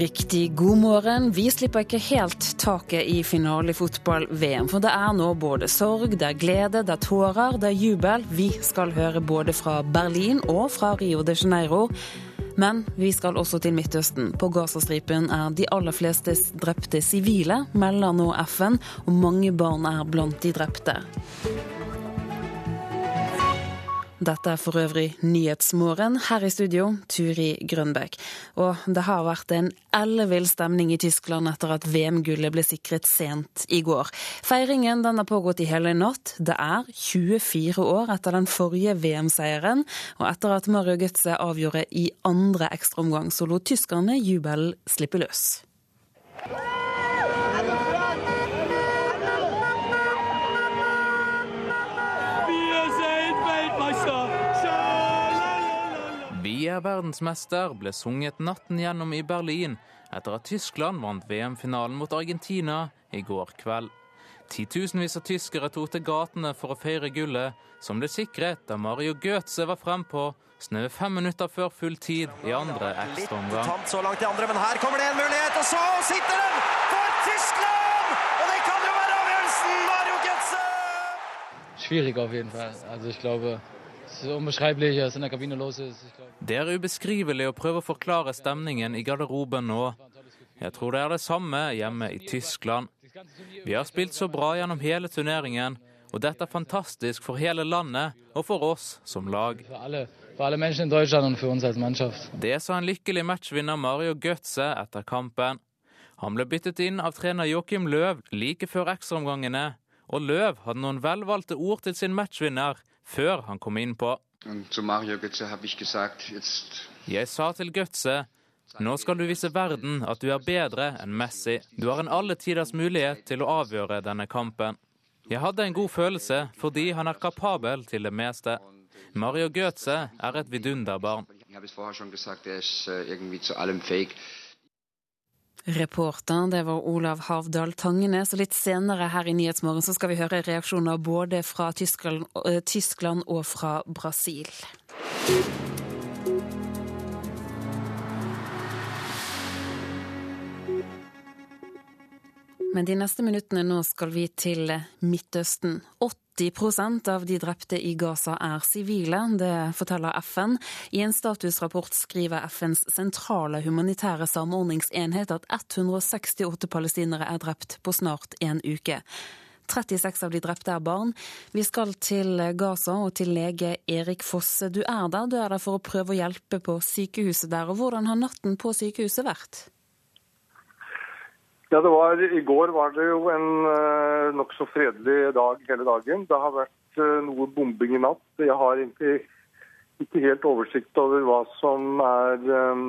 Riktig god morgen. Vi slipper ikke helt taket i finale i fotball-VM. For det er nå både sorg, det er glede, det er tårer, det er jubel. Vi skal høre både fra Berlin og fra Rio de Janeiro. Men vi skal også til Midtøsten. På Gazastripen er de aller fleste drepte sivile, melder nå FN, og mange barn er blant de drepte. Dette er for øvrig Nyhetsmorgen. Her i studio, Turi Grønbæk. Og det har vært en ellevill stemning i Tyskland etter at VM-gullet ble sikret sent i går. Feiringen den har pågått i hele natt. Det er 24 år etter den forrige VM-seieren, og etter at Mario Götze avgjorde i andre ekstraomgang, så lot tyskerne jubelen slippe løs. Vi er verdensmester ble sunget natten gjennom i Berlin etter at Tyskland vant VM-finalen mot Argentina i går kveld. Titusenvis av tyskere tok til gatene for å feire gullet, som ble sikret da Mario Götze var frempå snaue fem minutter før full tid i andre ekstraomgang. Litt så langt i andre, men her kommer det en mulighet, og så sitter den for Tyskland! Og det kan jo være avgjørelsen! Mario Götze! Schwierig auf jeden Fall. Also ich glaube, Det er ubeskrivelig å prøve å forklare stemningen i garderoben nå. Jeg tror det er det samme hjemme i Tyskland. Vi har spilt så bra gjennom hele turneringen, og dette er fantastisk for hele landet og for oss som lag. Det sa en lykkelig matchvinner Mario Götze etter kampen. Han ble byttet inn av trener Joakim Løv like før ekstraomgangene, og Løv hadde noen velvalgte ord til sin matchvinner før han kom gesagt, jetzt Jeg sa til Götze nå skal du vise verden at du er bedre enn Messi. Du har en alle tiders mulighet til å avgjøre denne kampen. Jeg hadde en god følelse fordi han er kapabel til det meste. Mario Götze er et vidunderbarn. Reporter, det var Olav Havdal Tangenes. Og litt senere her i Nyhetsmorgen så skal vi høre reaksjoner både fra Tyskland, Tyskland og fra Brasil. Men de neste minuttene nå skal vi til Midtøsten. 80% av de drepte i Gaza er sivile, det forteller FN. I en statusrapport skriver FNs sentrale humanitære samordningsenhet at 168 palestinere er drept på snart en uke. 36 av de drepte er barn. Vi skal til Gaza og til lege Erik Fosse. Du er der, du er der for å prøve å hjelpe på sykehuset der. Og hvordan har natten på sykehuset vært? Ja, det var, I går var det jo en uh, nokså fredelig dag hele dagen. Det har vært eh, noe bombing i natt. Jeg har egentlig ikke helt oversikt over hva som er um,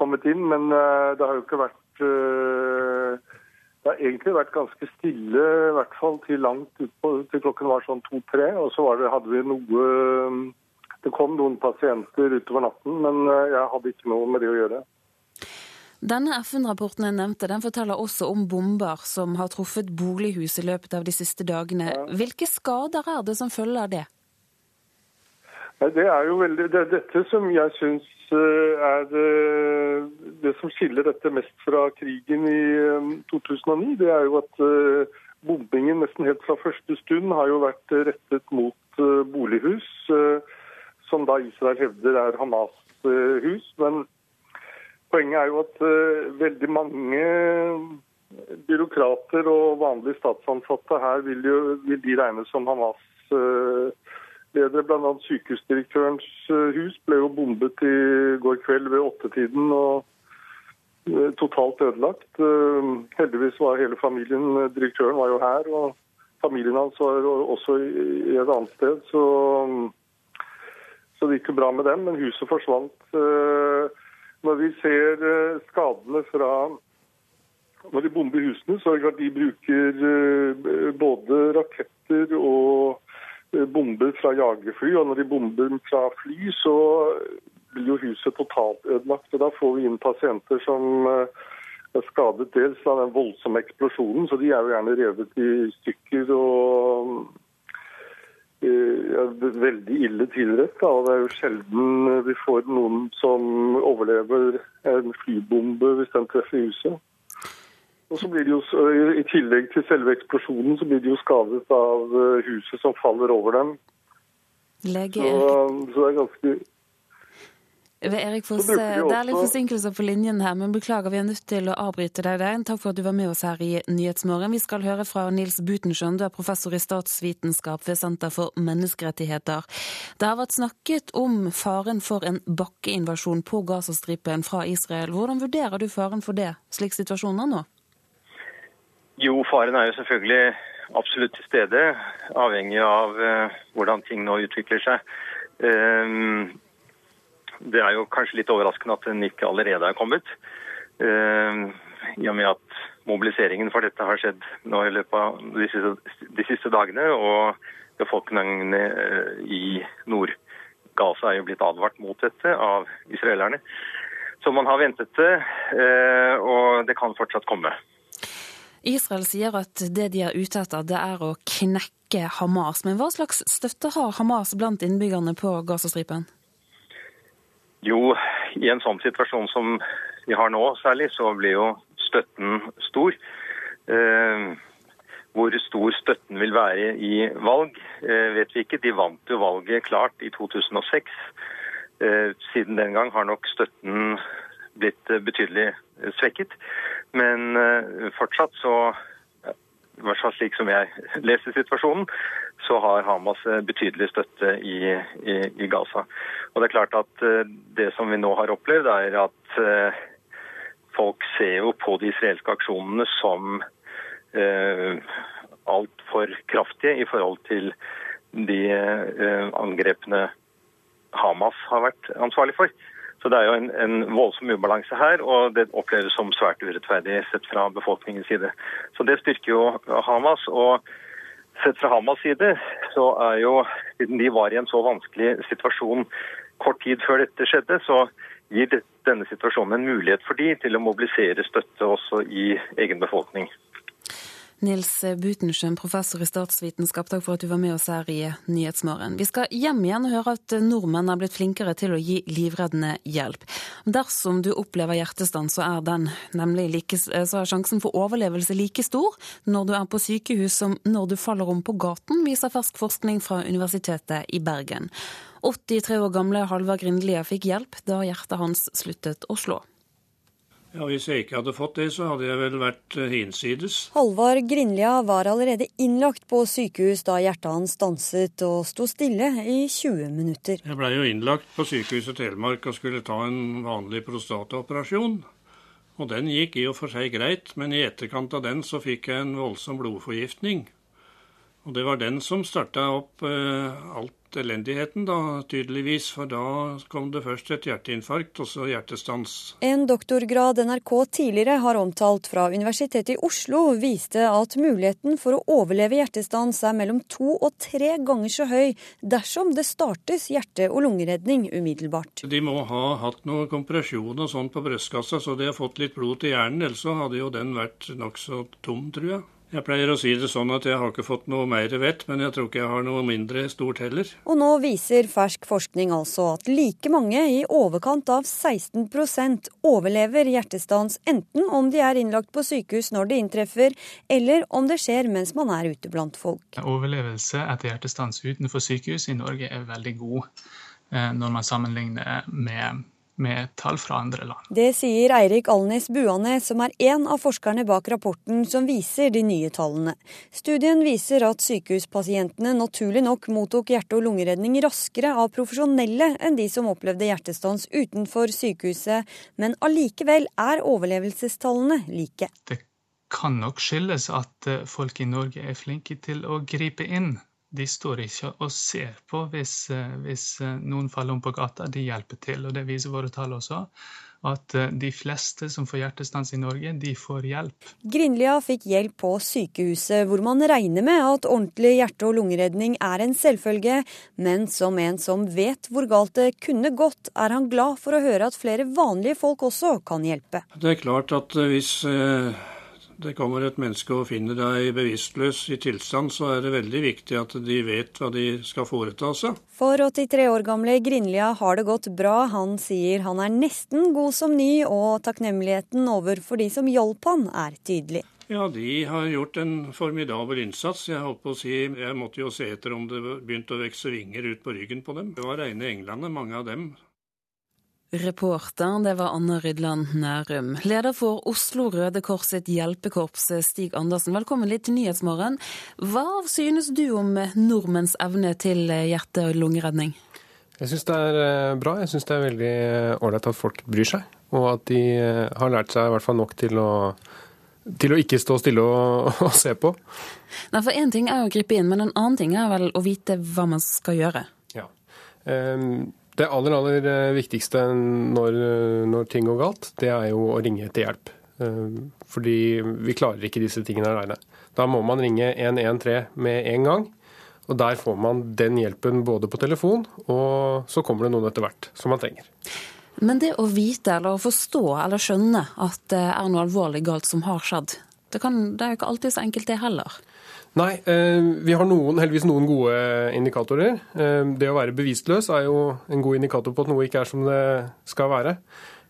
kommet inn, men uh, det har jo ikke vært uh, Det har egentlig vært ganske stille, i hvert fall til langt utpå til klokken var sånn to-tre. Og så det, hadde vi noe um, Det kom noen pasienter utover natten, men jeg hadde ikke noe med det å gjøre. Denne FN-rapporten jeg nevnte, den forteller også om bomber som har truffet bolighus i løpet av de siste dagene. Hvilke skader er det som følger det? Det er jo veldig, det er dette som jeg syns eh, er det, det som skiller dette mest fra krigen i eh, 2009. Det er jo at eh, bombingen nesten helt fra første stund har jo vært eh, rettet mot eh, bolighus, eh, som da Israel hevder er Hamas eh, hus. Men poenget er jo at uh, veldig mange byråkrater og vanlige statsansatte her vil jo vil de regnes som Hamas-ledere. ledere. Bl.a. sykehusdirektørens eh, hus ble jo bombet i går kveld ved åttetiden og uh, totalt ødelagt. Eh, Heldigvis var hele familien eh, Direktøren var jo her, og familien hans var også i et annet sted. Så, så det gikk jo bra med dem, men huset forsvant. Når vi ser eh, skadene fra når de bomber husene, så er det klart de bruker eh, både raketter og eh, bomber fra jagerfly. Og når de bomber fra fly, så blir jo huset totalt ødelagt. Og da får vi inn pasienter som er skadet dels av den voldsomme eksplosjonen, så de er jo gjerne revet i stykker og veldig ille tilrett. Det er jo sjelden vi får noen som overlever en flybombe hvis den treffer huset. Og så blir de jo, I tillegg til selve eksplosjonen så blir de jo skadet av huset som faller over dem. Lege så, så det er ganske Erik Foss, det er litt forsinkelser på linjen her, men beklager, vi er nødt til å avbryte deg der. Takk for at du var med oss her i Nyhetsmorgen. Vi skal høre fra Nils Butenschøn, du er professor i statsvitenskap ved Senter for menneskerettigheter. Det har vært snakket om faren for en bakkeinvasjon på Gazastripen fra Israel. Hvordan vurderer du faren for det, slik situasjonen er nå? Jo, faren er jo selvfølgelig absolutt til stede, avhengig av uh, hvordan ting nå utvikler seg. Uh, det er jo kanskje litt overraskende at den ikke allerede er kommet. Uh, I og med at mobiliseringen for dette har skjedd nå i løpet av de siste, de siste dagene. Og befolkningen i Nord-Gaza er jo blitt advart mot dette av israelerne. Så man har ventet det, og det kan fortsatt komme. Israel sier at det de er ute etter, det er å knekke Hamas. Men hva slags støtte har Hamas blant innbyggerne på Gazastripen? Jo, i en sånn situasjon som vi har nå særlig, så blir jo støtten stor. Eh, hvor stor støtten vil være i valg, eh, vet vi ikke. De vant jo valget klart i 2006. Eh, siden den gang har nok støtten blitt betydelig svekket. Men fortsatt så i hvert fall slik som jeg leser situasjonen, så har Hamas betydelig støtte i, i, i, Gaza. Og det er klart at det som vi nå har opplevd, er at folk ser jo på de israelske aksjonene som eh, altfor kraftige i forhold til de eh, angrepene Hamas har vært ansvarlig for. Så det er jo en, en, voldsom ubalanse her, og det oppleves som svært urettferdig sett fra befolkningens side. Så det styrker jo Hamas. og Sett fra Hamas' side så er jo, siden de var i en så vanskelig situasjon kort tid før dette skjedde, så gir denne situasjonen en mulighet for de til å mobilisere støtte også i egen befolkning. Nils Butenschøn, professor i statsvitenskap, takk for at du var med oss her i Nyhetsmorgen. Vi skal hjem igjen og høre at nordmenn er blitt flinkere til å gi livreddende hjelp. Dersom du opplever hjertestans, så er, den, like, så er sjansen for overlevelse like stor når du er på sykehus som når du faller om på gaten, viser fersk forskning fra Universitetet i Bergen. 83 år gamle Halvard Grindlia fikk hjelp da hjertet hans sluttet å slå. Ja, Hvis jeg ikke hadde fått det, så hadde jeg vel vært eh, hinsides. Halvard Grinlia var allerede innlagt på sykehus da hjertet hans stanset og sto stille i 20 minutter. Jeg blei jo innlagt på Sykehuset Telemark og skulle ta en vanlig prostataoperasjon. Og den gikk i og for seg greit, men i etterkant av den så fikk jeg en voldsom blodforgiftning. Og det var den som starta opp eh, alt elendigheten, da, tydeligvis. For da kom det først et hjerteinfarkt, og så hjertestans. En doktorgrad NRK tidligere har omtalt fra Universitetet i Oslo, viste at muligheten for å overleve hjertestans er mellom to og tre ganger så høy dersom det startes hjerte- og lungeredning umiddelbart. De må ha hatt noe kompresjon og sånn på brystkassa, så de har fått litt blod til hjernen. Ellers så hadde jo den vært nokså tom, tror jeg. Jeg pleier å si det sånn at jeg har ikke fått noe mer vett, men jeg tror ikke jeg har noe mindre stort heller. Og nå viser fersk forskning altså at like mange, i overkant av 16% overlever hjertestans enten om de er innlagt på sykehus når det inntreffer, eller om det skjer mens man er ute blant folk. Overlevelse etter hjertestans utenfor sykehus i Norge er veldig god eh, når man sammenligner med med tall fra andre land. Det sier Eirik Alnes Buane, som er en av forskerne bak rapporten som viser de nye tallene. Studien viser at sykehuspasientene naturlig nok mottok hjerte- og lungeredning raskere av profesjonelle enn de som opplevde hjertestans utenfor sykehuset, men allikevel er overlevelsestallene like. Det kan nok skyldes at eh, folk i Norge er flinke til å gripe inn de står ikke og ser på hvis, eh, hvis, eh, noen faller om på gata. De hjelper til. og Det viser våre tall også. At eh, de fleste som får hjertestans i Norge, de får hjelp. Grindlia fikk hjelp på sykehuset, hvor man regner med at ordentlig hjerte- og lungeredning er en selvfølge. Men som en som vet hvor galt det kunne gått, er han glad for å høre at flere vanlige folk også kan hjelpe. Det er klart at hvis det kommer et menneske og finner deg bevisstløs i tilstand, så er det veldig viktig at de vet hva de skal foreta seg. For 83 år gamle Grinlia har det gått bra. Han sier han er nesten god som ny, og takknemligheten overfor de som hjalp han, er tydelig. Ja, de har gjort en formidabel innsats. Jeg holdt på å si, jeg måtte jo se etter om det begynte å vokse vinger ut på ryggen på dem. Det var reine englene, mange av dem. Reporter, det var Anne Rydland Nærum. Leder for Oslo Røde Kors sitt hjelpekorps, Stig Andersen, velkommen litt til Nyhetsmorgen. Hva synes du om nordmenns evne til hjerte- og lungeredning? Jeg syns det er eh, bra. Jeg syns det er veldig ålreit at folk bryr seg. Og at de eh, har lært seg i hvert fall nok til å til å ikke stå stille og, og se på. Nei, for Én ting er å gripe inn, men en annen ting er vel å vite hva man skal gjøre. Ja. Ehm, det aller, aller eh, viktigste når, når ting går galt, det er jo å ringe til hjelp. Ehm, fordi vi klarer ikke disse tingene aleine. Da må man ringe 113 med en gang. Og der får man den hjelpen både på telefon, og så kommer det noen etter hvert som man trenger. Men det å vite eller å forstå eller skjønne at det er noe alvorlig galt som har skjedd, det, kan, det er jo ikke alltid så enkelt det heller. Nei, eh, vi har noen, heldigvis noen gode indikatorer. Eh, det å være bevisstløs er jo en god indikator på at noe ikke er som det skal være.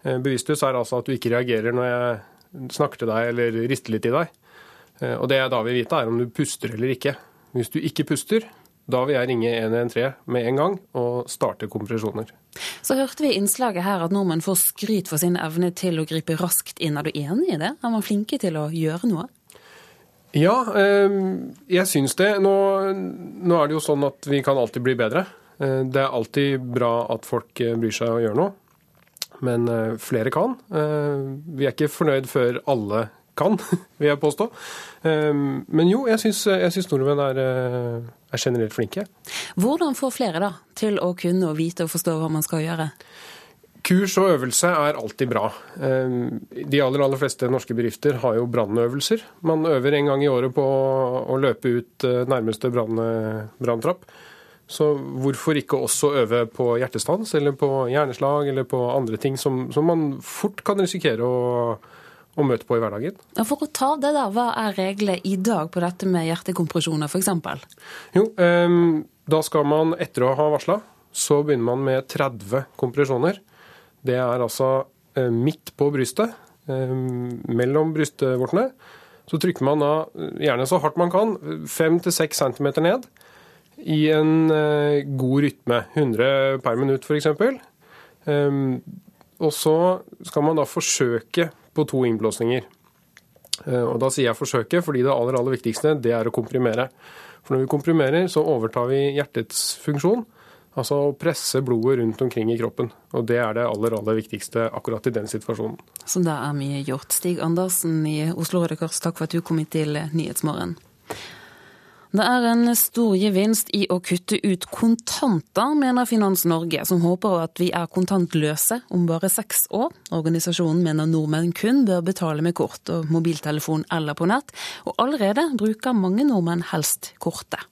Eh, bevisstløs er altså at du ikke reagerer når jeg snakker til deg eller rister litt i deg. Og det jeg da vil vite, er om du puster eller ikke. Hvis du ikke puster, da vil jeg ringe 113 med en gang og starte kompresjoner. Så hørte vi i innslaget her at nordmenn får skryt for sin evne til å gripe raskt inn. Er du enig i det? Er man flinke til å gjøre noe? Ja, ehm, jeg syns det. Nå, nå er det jo sånn at vi kan alltid bli bedre. Eh, det er alltid bra at folk eh, bryr seg og gjør noe. Men eh, flere kan. Vi er ikke fornøyd før alle kan, vil jeg påstå. Men jo, jeg syns nordmenn er, eh, er, generelt flinke. Hvordan få flere da, til å kunne vite og forstå hva man skal gjøre? Kurs og øvelse er alltid bra. Ehm, de aller, aller fleste norske bedrifter har jo brannøvelser. Man øver en gang i året på å løpe ut eh, nærmeste branntrapp. Så hvorfor ikke også øve på hjertestans eller på hjerneslag eller på andre ting som, som man fort kan risikere å å møte på i hverdagen. For å ta det da. Hva er reglene i dag på dette med hjertekompresjoner f.eks.? Jo, um, da skal man etter å ha varsla, så begynner man med 30 kompresjoner. Det er altså uh, midt på brystet, um, mellom brystvortene. Så trykker man da, gjerne så hardt man kan, 5-6 cm ned i en god rytme. 100 per minutt f.eks. Um, og så skal man da forsøke på to innblåsninger. Eh, og Da sier jeg forsøke, fordi det aller, aller viktigste det er å komprimere. For når vi komprimerer, så overtar vi hjertets funksjon. Altså å presse blodet rundt omkring i kroppen. Og det er det aller, aller viktigste akkurat i den situasjonen. Så da er mye gjort. Stig Andersen i Oslo Røde Kors, takk for at du kom hit til Nyhetsmorgen. Det er en stor gevinst i å kutte ut kontanter, mener Finans Norge, som håper at vi er kontantløse om bare seks år. Organisasjonen mener nordmenn kun bør betale med kort og mobiltelefon eller på nett, og allerede bruker mange nordmenn helst kortet.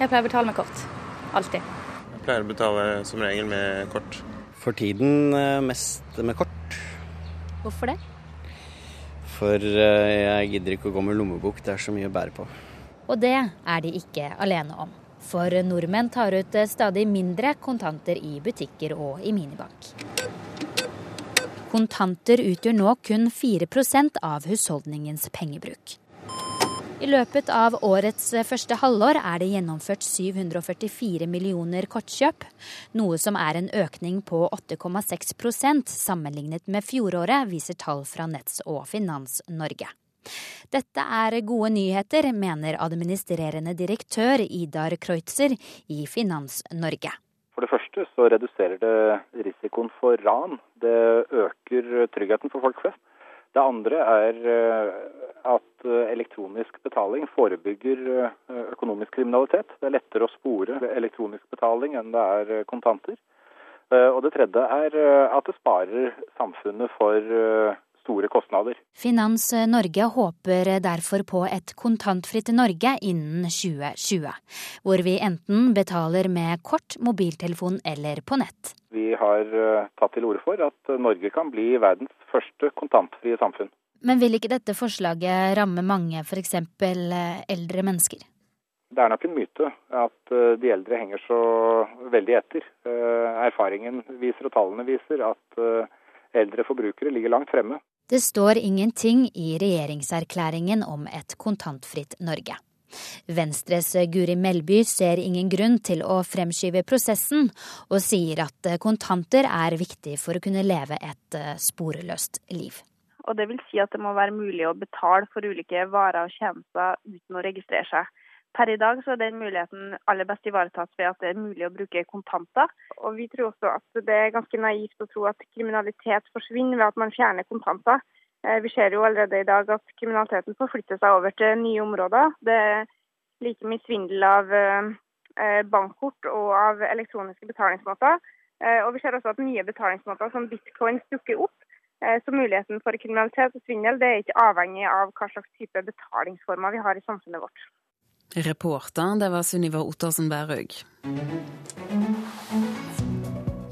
Jeg pleier å betale med kort. Alltid. Pleier å betale som regel med kort. For tiden eh, mest med kort. Hvorfor det? For eh, jeg gidder ikke å gå med lommebok, det er så mye å bære på. Og det er de ikke alene om. For nordmenn tar ut stadig mindre kontanter i butikker og i minibank. Kontanter utgjør nå kun 4% av husholdningens pengebruk. I løpet av årets første halvår er det gjennomført 744 millioner kortkjøp, noe som er en økning på 8,6% sammenlignet med fjoråret, viser tall fra Nets og Finans Norge. Dette er gode nyheter, mener administrerende direktør Idar Kreutzer i Finans Norge. For det første så reduserer det risikoen for ran. Det øker tryggheten for folk flest. Det andre er eh, at elektronisk betaling forebygger eh, økonomisk kriminalitet. Det er lettere å spore elektronisk betaling enn det er kontanter. Eh, og det tredje er at det sparer samfunnet for store kostnader. Finans Norge håper derfor på et kontantfritt Norge innen 2020, hvor vi enten betaler med kort, mobiltelefon eller på nett. Vi har eh, tatt til orde for at Norge kan bli verdens første kontantfrie samfunn. Men vil ikke dette forslaget ramme mange, f.eks. eldre mennesker? Det er nok en myte at de eldre henger så veldig etter. Erfaringen viser og tallene viser at eldre forbrukere ligger langt fremme. Det står ingenting i regjeringserklæringen om et kontantfritt Norge. Venstres Guri Melby ser ingen grunn til å fremskyve prosessen, og sier at kontanter er viktig for å kunne leve et sporløst liv. Og det vil si at det må være mulig å betale for ulike varer og tjenester uten å registrere seg. Per i dag så er den muligheten aller best ivaretatt ved at det er mulig å bruke kontanter. Og vi tror også at det er ganske naivt å tro at kriminalitet forsvinner ved at man fjerner kontanter. Eh, vi ser jo allerede i dag at kriminaliteten forflytter seg over til nye områder. Det er like mye svindel av eh, bankkort og av elektroniske betalingsmåter. Eh, og vi ser også at nye betalingsmåter som bitcoin dukker opp. Så muligheten for kriminalitet og svindel det er ikke avhengig av hva slags type betalingsformer vi har i samfunnet vårt. Reporter, det var Sunniva Ottersen Bærhaug.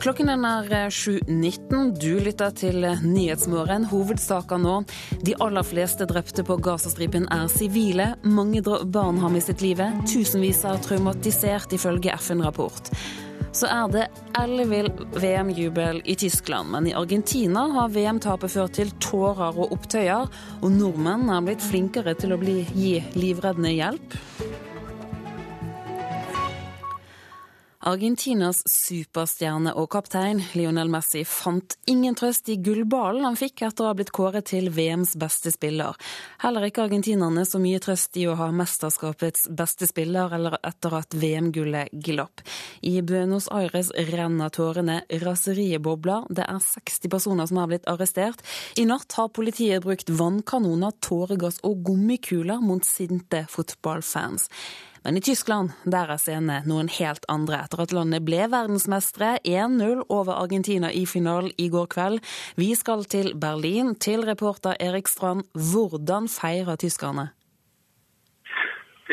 Klokken er 7.19. Du lytter til Nyhetsmorgen. Hovedsaker nå. De aller fleste drepte på Gazastripen er sivile. Mange barn har mistet livet. Tusenvis er traumatisert, ifølge FN-rapport. Så er det ellevill VM-jubel i Tyskland, men i Argentina har VM-tapet ført til tårer og opptøyer, og nordmenn er blitt flinkere til å bli, gi livreddende hjelp. Argentinas superstjerne og kaptein Lionel Messi fant ingen trøst i gullballen han fikk etter å ha blitt kåret til VMs beste spiller. Heller ikke argentinerne så mye trøst i å ha mesterskapets beste spiller eller etter at VM-gullet glapp. I Buenos Aires renner tårene, raseriet bobler, det er 60 personer som har blitt arrestert. I natt har politiet brukt vannkanoner, tåregass og gummikuler mot sinte fotballfans. Men i Tyskland der er scenene noen helt andre, etter at landet ble verdensmestere 1-0 over Argentina i finalen i går kveld. Vi skal til Berlin, til reporter Erik Strand. Hvordan feirer tyskerne?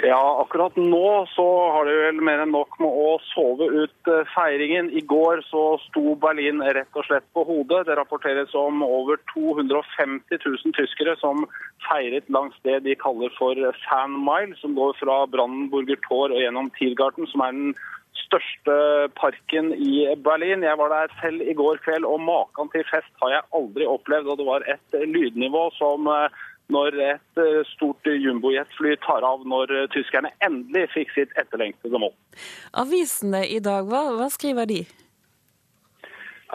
Ja, akkurat nå så har de vel mer enn nok med å sove ut eh, feiringen. I går så sto Berlin rett og slett på hodet. Det rapporteres om over 250 000 tyskere som feiret langs det de kaller for Fan Mile, som går fra Brandenburger Tor og gjennom Tiergarten, som er den største parken i Berlin. Jeg var der selv i går kveld, og maken til fest har jeg aldri opplevd. Og det var et lydnivå som eh, når et eh, stort jumbojetfly tar av når eh, tyskerne endelig fikk sitt etterlengtede mål. Avisene i dag, hva, hva skriver de?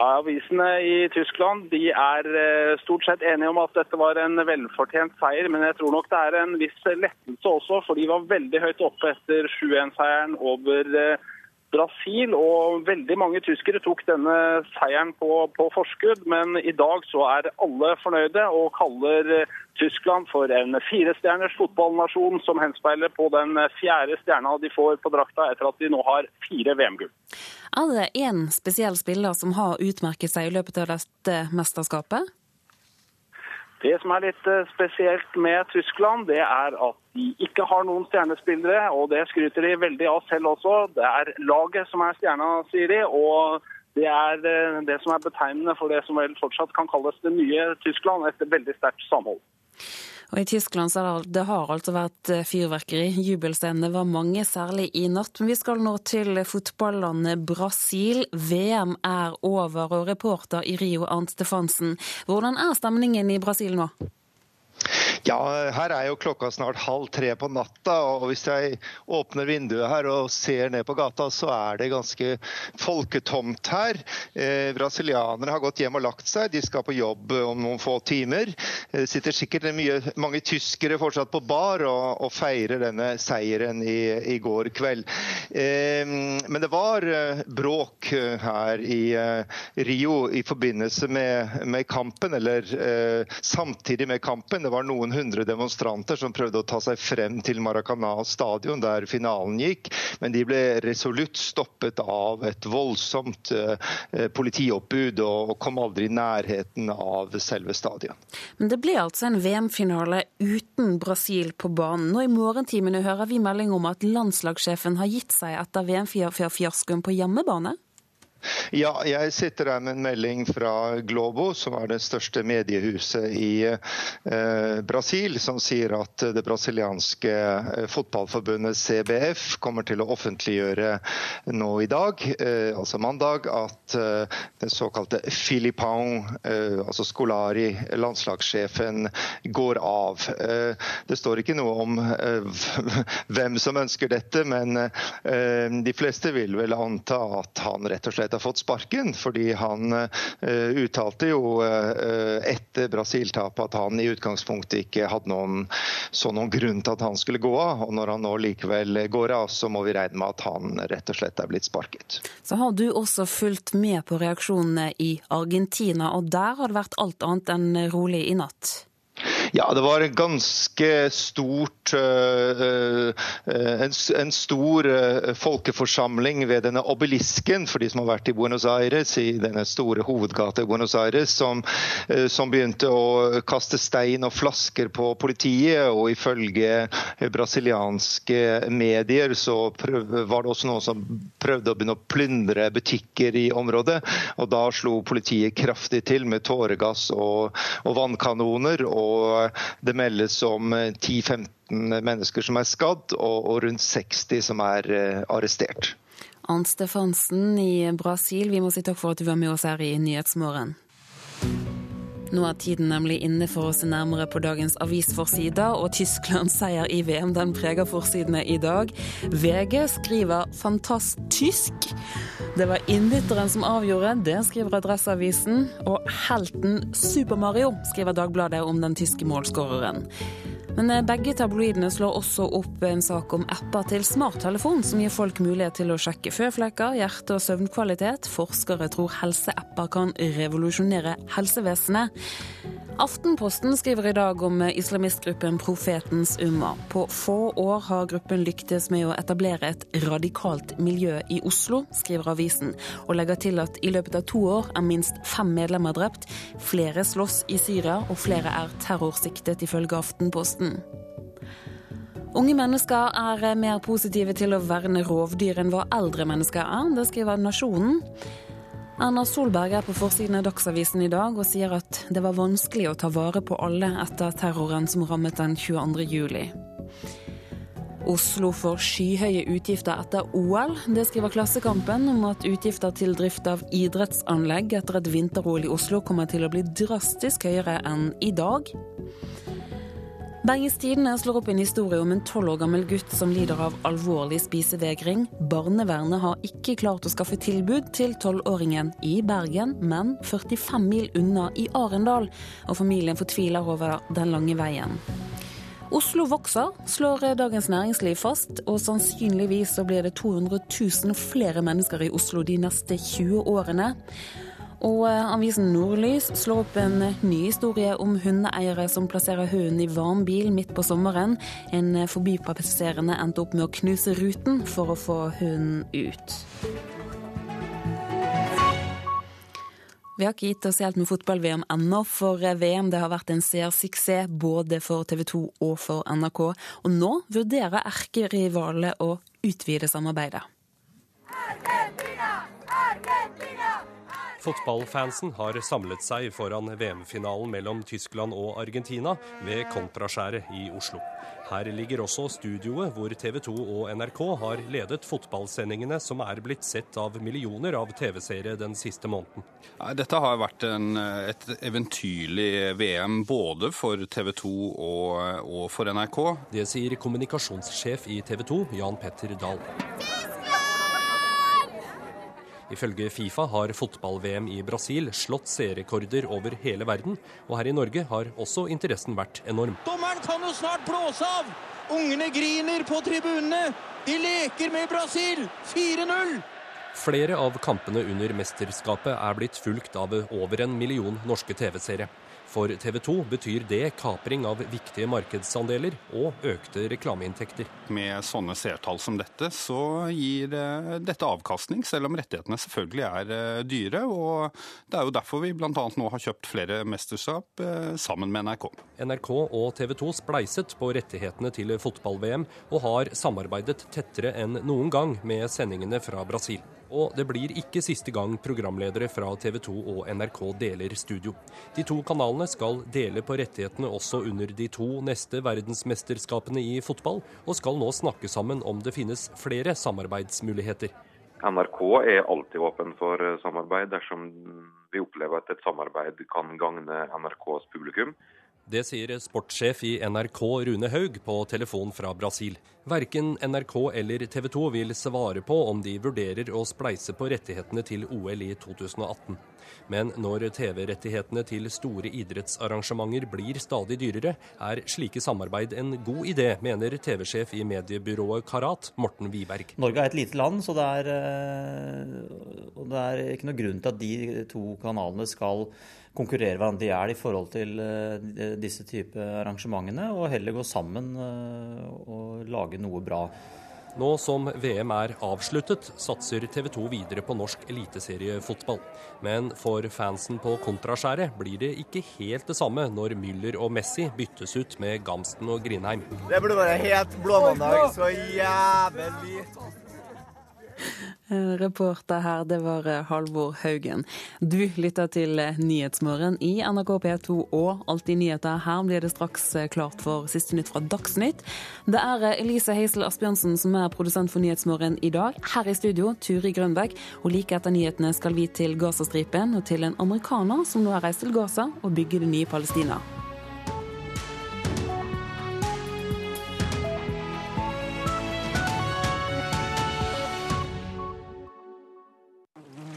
Avisene i Tyskland de er eh, stort sett enige om at dette var en velfortjent seier, men jeg tror nok det er en viss lettelse også, for de var veldig høyt oppe etter 7-1-seieren over Brasil. Og veldig mange tyskere tok denne seieren på, på, forskudd, men i dag så er alle fornøyde og kaller eh, Tyskland for en firestjerners fotballnasjon som henspeiler på den fjerde stjerna de får på drakta etter at de nå har fire VM-gull. Er det én spesiell spiller som har utmerket seg i løpet av dette mesterskapet? Det som er litt eh, spesielt med Tyskland, det er at de ikke har noen stjernespillere. Og det skryter de veldig av selv også. Det er laget som er stjerna, sier de. Og det er eh, det som er betegnende for det som vel fortsatt kan kalles det nye Tyskland. Et veldig sterkt samhold. Og I Tyskland så det, det har altså vært eh, fyrverkeri. Jubelscenene var mange, særlig i natt. Men vi skal nå til fotballandet Brasil. VM er over, og reporter i Rio Arnt Stefansen, hvordan er stemningen i Brasil nå? Ja, her er jo klokka snart halv tre på natta, og hvis jeg åpner vinduet her og ser ned på gata, så er det ganske folketomt her. Eh, brasilianere har gått hjem og lagt seg, de skal på jobb om noen få timer. Det sitter sikkert mye, mange tyskere fortsatt på bar og, og feirer denne seieren i, i går kveld. Eh, men det var eh, bråk her i eh, Rio i forbindelse med, med kampen, eller eh, samtidig med kampen. Det var noen hundre demonstranter som prøvde å ta seg frem til Maracana stadion, der finalen gikk. Men de ble resolutt stoppet av et voldsomt eh, politioppbud og kom aldri i nærheten av selve stadion. Men det ble altså en VM-finale uten Brasil på banen. Nå i morgentimene hører vi melding om at landslagssjefen har gitt seg etter VM-fiaskoen på hjemmebane? Ja, jeg sitter her med en melding fra Globo, som er det største mediehuset i eh, Brasil, som sier at det brasilianske eh, fotballforbundet CBF kommer til å offentliggjøre nå i dag, eh, altså mandag, at eh, den såkalte Filipão, eh, altså Scolari, landslagssjefen, går av. Eh, det står ikke noe om hvem som ønsker dette, men de fleste vil vel anta at han rett og slett har fått sparken, fordi han uh, uttalte jo uh, etter Brasil-tapet at han i utgangspunktet ikke hadde noen, så noen grunn til at han skulle gå av. Og når han nå likevel går av, så må vi regne med at han rett og slett er blitt sparket. Så har du også fulgt med på reaksjonene i Argentina, og der har det vært alt annet enn rolig i natt? Ja, det var en ganske stort uh, en, en, stor uh, folkeforsamling ved denne obelisken, for de som har vært i Buenos Aires, i denne store hovedgata i Buenos Aires, som, som, begynte å kaste stein og flasker på politiet. Og ifølge brasilianske medier så var det også noen som prøvde å begynne å plyndre butikker i området. Og da slo politiet kraftig til med tåregass og, og vannkanoner. og det meldes om 10-15 mennesker som er skadd, og rundt 60 som er eh, arrestert. Arnt Stefansen i Brasil, vi må si takk for at du var med oss her i Nyhetsmorgen. Nå er tiden nemlig inne for å se nærmere på dagens avisforsider, og Tysklands seier i VM den preger forsidene i dag. VG skriver 'fantastisk'. Det var innbytteren som avgjorde, det skriver Adresseavisen. Og helten Super Mario skriver Dagbladet om den tyske målskåreren. Men eh, begge tabloidene slår også opp en sak om apper til smarttelefon, som gir folk mulighet til å sjekke føflekker, hjerte- og søvnkvalitet. Forskere tror helseapper kan revolusjonere helsevesenet. Aftenposten skriver i dag om islamistgruppen Profetens Umma. På få år har gruppen lyktes med å etablere et radikalt miljø i Oslo, skriver avisen, og legger til at i løpet av to år er minst fem medlemmer drept, flere slåss i Syria, og flere er terrorsiktet, ifølge Aftenposten. Unge mennesker er mer positive til å verne rovdyr enn hva eldre mennesker er, det skriver Nasjonen. Erna Solberg er på forsiden av Dagsavisen i dag og sier at det var vanskelig å ta vare på alle etter terroren som rammet den 22. juli. Oslo får skyhøye utgifter etter OL. Det skriver Klassekampen om at utgifter til drift av idrettsanlegg etter et vinter-OL i Oslo kommer til å bli drastisk høyere enn i dag. Bergens Tidende slår opp en historie om en tolv år gammel gutt som lider av alvorlig spisevegring. Barnevernet har ikke klart å skaffe tilbud til tolvåringen i Bergen, men 45 mil unna i Arendal, og familien fortviler over den lange veien. Oslo vokser, slår Dagens Næringsliv fast, og sannsynligvis så blir det 200 000 flere mennesker i Oslo de neste 20 årene. Og eh, avisen Nordlys slår opp en eh, ny historie om hundeeiere som plasserer hunden i varm bil midt på sommeren. En eh, forbipasserende endte opp med å knuse ruten for å få hunden ut. Vi har ikke gitt oss helt med fotball-VM ennå, for VM det har vært en seersuksess både for TV 2 og for NRK. Og nå vurderer erkerivalene å utvide samarbeidet. Argentina! Argentina! Fotballfansen har samlet seg foran VM-finalen mellom Tyskland og Argentina ved Kontraskjæret i Oslo. Her ligger også studioet hvor TV 2 og NRK har ledet fotballsendingene som er blitt sett av millioner av TV-seere den siste måneden. Dette har vært en, et eventyrlig VM både for TV 2 og, og for NRK. Det sier kommunikasjonssjef i TV 2, Jan Petter Dahl. Ifølge Fifa har fotball-VM i Brasil slått seerrekorder over hele verden, og her i Norge har også interessen vært enorm. Dommeren kan jo snart blåse av! Ungene griner på tribunene! De leker med Brasil! 4-0! Flere av kampene under mesterskapet er blitt fulgt av over en million norske TV-seere. For TV 2 betyr det kapring av viktige markedsandeler og økte reklameinntekter. Med sånne seertall som dette, så gir dette avkastning, selv om rettighetene selvfølgelig er eh, dyre. Og det er jo derfor vi bl.a. nå har kjøpt flere mesterskap eh, sammen med NRK. NRK og TV 2 spleiset på rettighetene til fotball-VM, og har samarbeidet tettere enn noen gang med sendingene fra Brasil. Og det blir ikke siste gang programledere fra TV 2 og NRK deler studio. De to kanalene skal dele på rettighetene også under de to neste verdensmesterskapene i fotball, og skal nå snakke sammen om det finnes flere samarbeidsmuligheter. NRK er alltid åpen for samarbeid dersom vi opplever at et samarbeid kan gagne NRKs publikum. Det sier sportssjef i NRK Rune Haug på telefon fra Brasil. Verken NRK eller TV 2 vil svare på om de vurderer å spleise på rettighetene til OL i 2018. Men når TV-rettighetene til store idrettsarrangementer blir stadig dyrere, er slike samarbeid en god idé, mener TV-sjef i mediebyrået Karat, Morten Wiberg. Norge er et lite land, så det er, og det er ikke noe grunn til at de to kanalene skal konkurrere hverandre i hjel i forhold til disse type arrangementene, og heller gå sammen og lage noe bra. Nå som VM er avsluttet, satser TV 2 videre på norsk eliteseriefotball. Men for fansen på kontraskjæret blir det ikke helt det samme når Müller og Messi byttes ut med Gamsten og Grindheim. Det burde være helt blåmandag så jævlig. Reporter her, det var Halvor Haugen. Du lytter til Nyhetsmorgen i NRK P2 og Alltid nyheter. Her blir det straks klart for siste nytt fra Dagsnytt. Det er Elise Heisel Asbjørnsen som er produsent for Nyhetsmorgen i dag. Her i studio, Turi Grønbæk. Og like etter nyhetene skal vi til Gazastripen og til en amerikaner som nå har reist til Gaza og bygger det nye Palestina.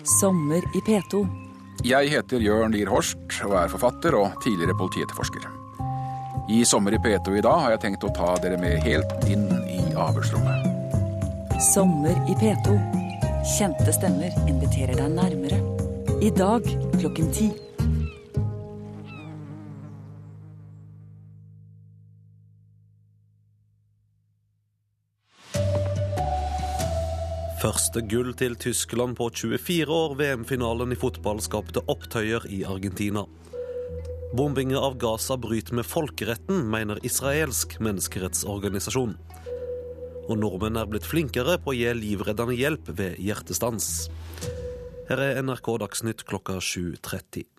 Sommer i P2. Jeg heter Jørn Lier Horst og er forfatter og tidligere politietterforsker. I Sommer i P2 i dag har jeg tenkt å ta dere med helt inn i avhørsrommet. Sommer i P2. Kjente stemmer inviterer deg nærmere. I dag klokken ti. Første gull til Tyskland på 24 år. VM-finalen i fotball skapte opptøyer i Argentina. Bombinga av Gaza bryter med folkeretten, mener israelsk menneskerettsorganisasjon. Og nordmenn er blitt flinkere på å gi livreddende hjelp ved hjertestans. Her er NRK Dagsnytt klokka 7.30.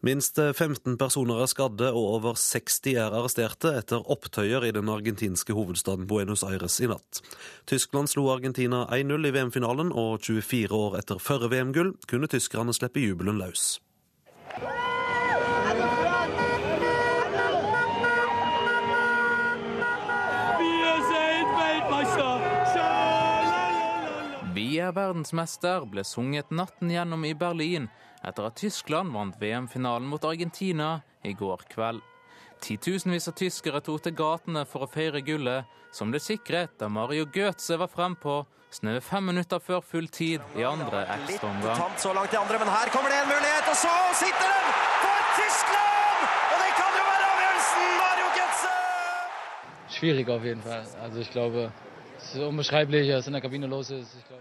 Minst 15 personer er skadde og over 60 er arresterte etter opptøyer i den argentinske hovedstaden Buenos Aires i natt. Tyskland slo Argentina 1-0 i VM-finalen, og 24 år etter førre VM-gull kunne tyskerne slippe jubelen løs. Vi er verdensmester ble sunget natten gjennom i Berlin etter at Tyskland vant VM-finalen mot Argentina i går kveld. Titusenvis av tyskere tok til gatene for å feire gullet, som ble sikret da Mario Götze var frempå snaue fem minutter før full tid i andre ekstraomgang. Så langt i andre, men her kommer det en mulighet, og så sitter den for Tyskland! Og det kan jo være avgjørelsen! Mario Götze! Schwierig auf jeden Fall. Also ich glaube,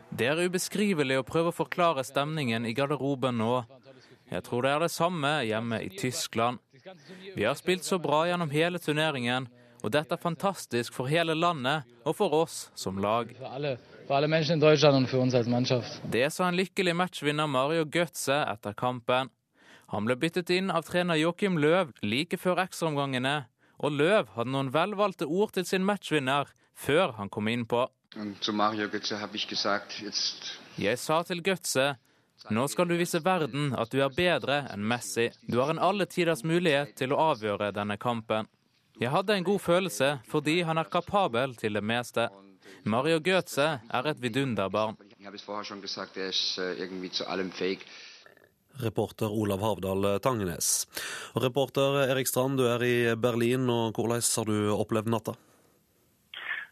Det er ubeskrivelig å prøve å forklare stemningen i garderoben nå. Jeg tror det er det samme hjemme i Tyskland. Vi har spilt så bra gjennom hele turneringen, og dette er fantastisk for hele landet og for oss som lag. Det sa en lykkelig matchvinner Mario Götze etter kampen. Han ble byttet inn av trener Joakim Løv like før ekstraomgangene, og Løv hadde noen velvalgte ord til sin matchvinner før han kom gesagt, jetzt Jeg sa til Götze nå skal du vise verden at du er bedre enn Messi. Du har en alle tiders mulighet til å avgjøre denne kampen. Jeg hadde en god følelse fordi han er kapabel til det meste. Mario Götze er et vidunderbarn. er äh. Reporter Olav Havdal Tangenes. Reporter Erik Strand, du er i Berlin, og hvordan har du opplevd natta?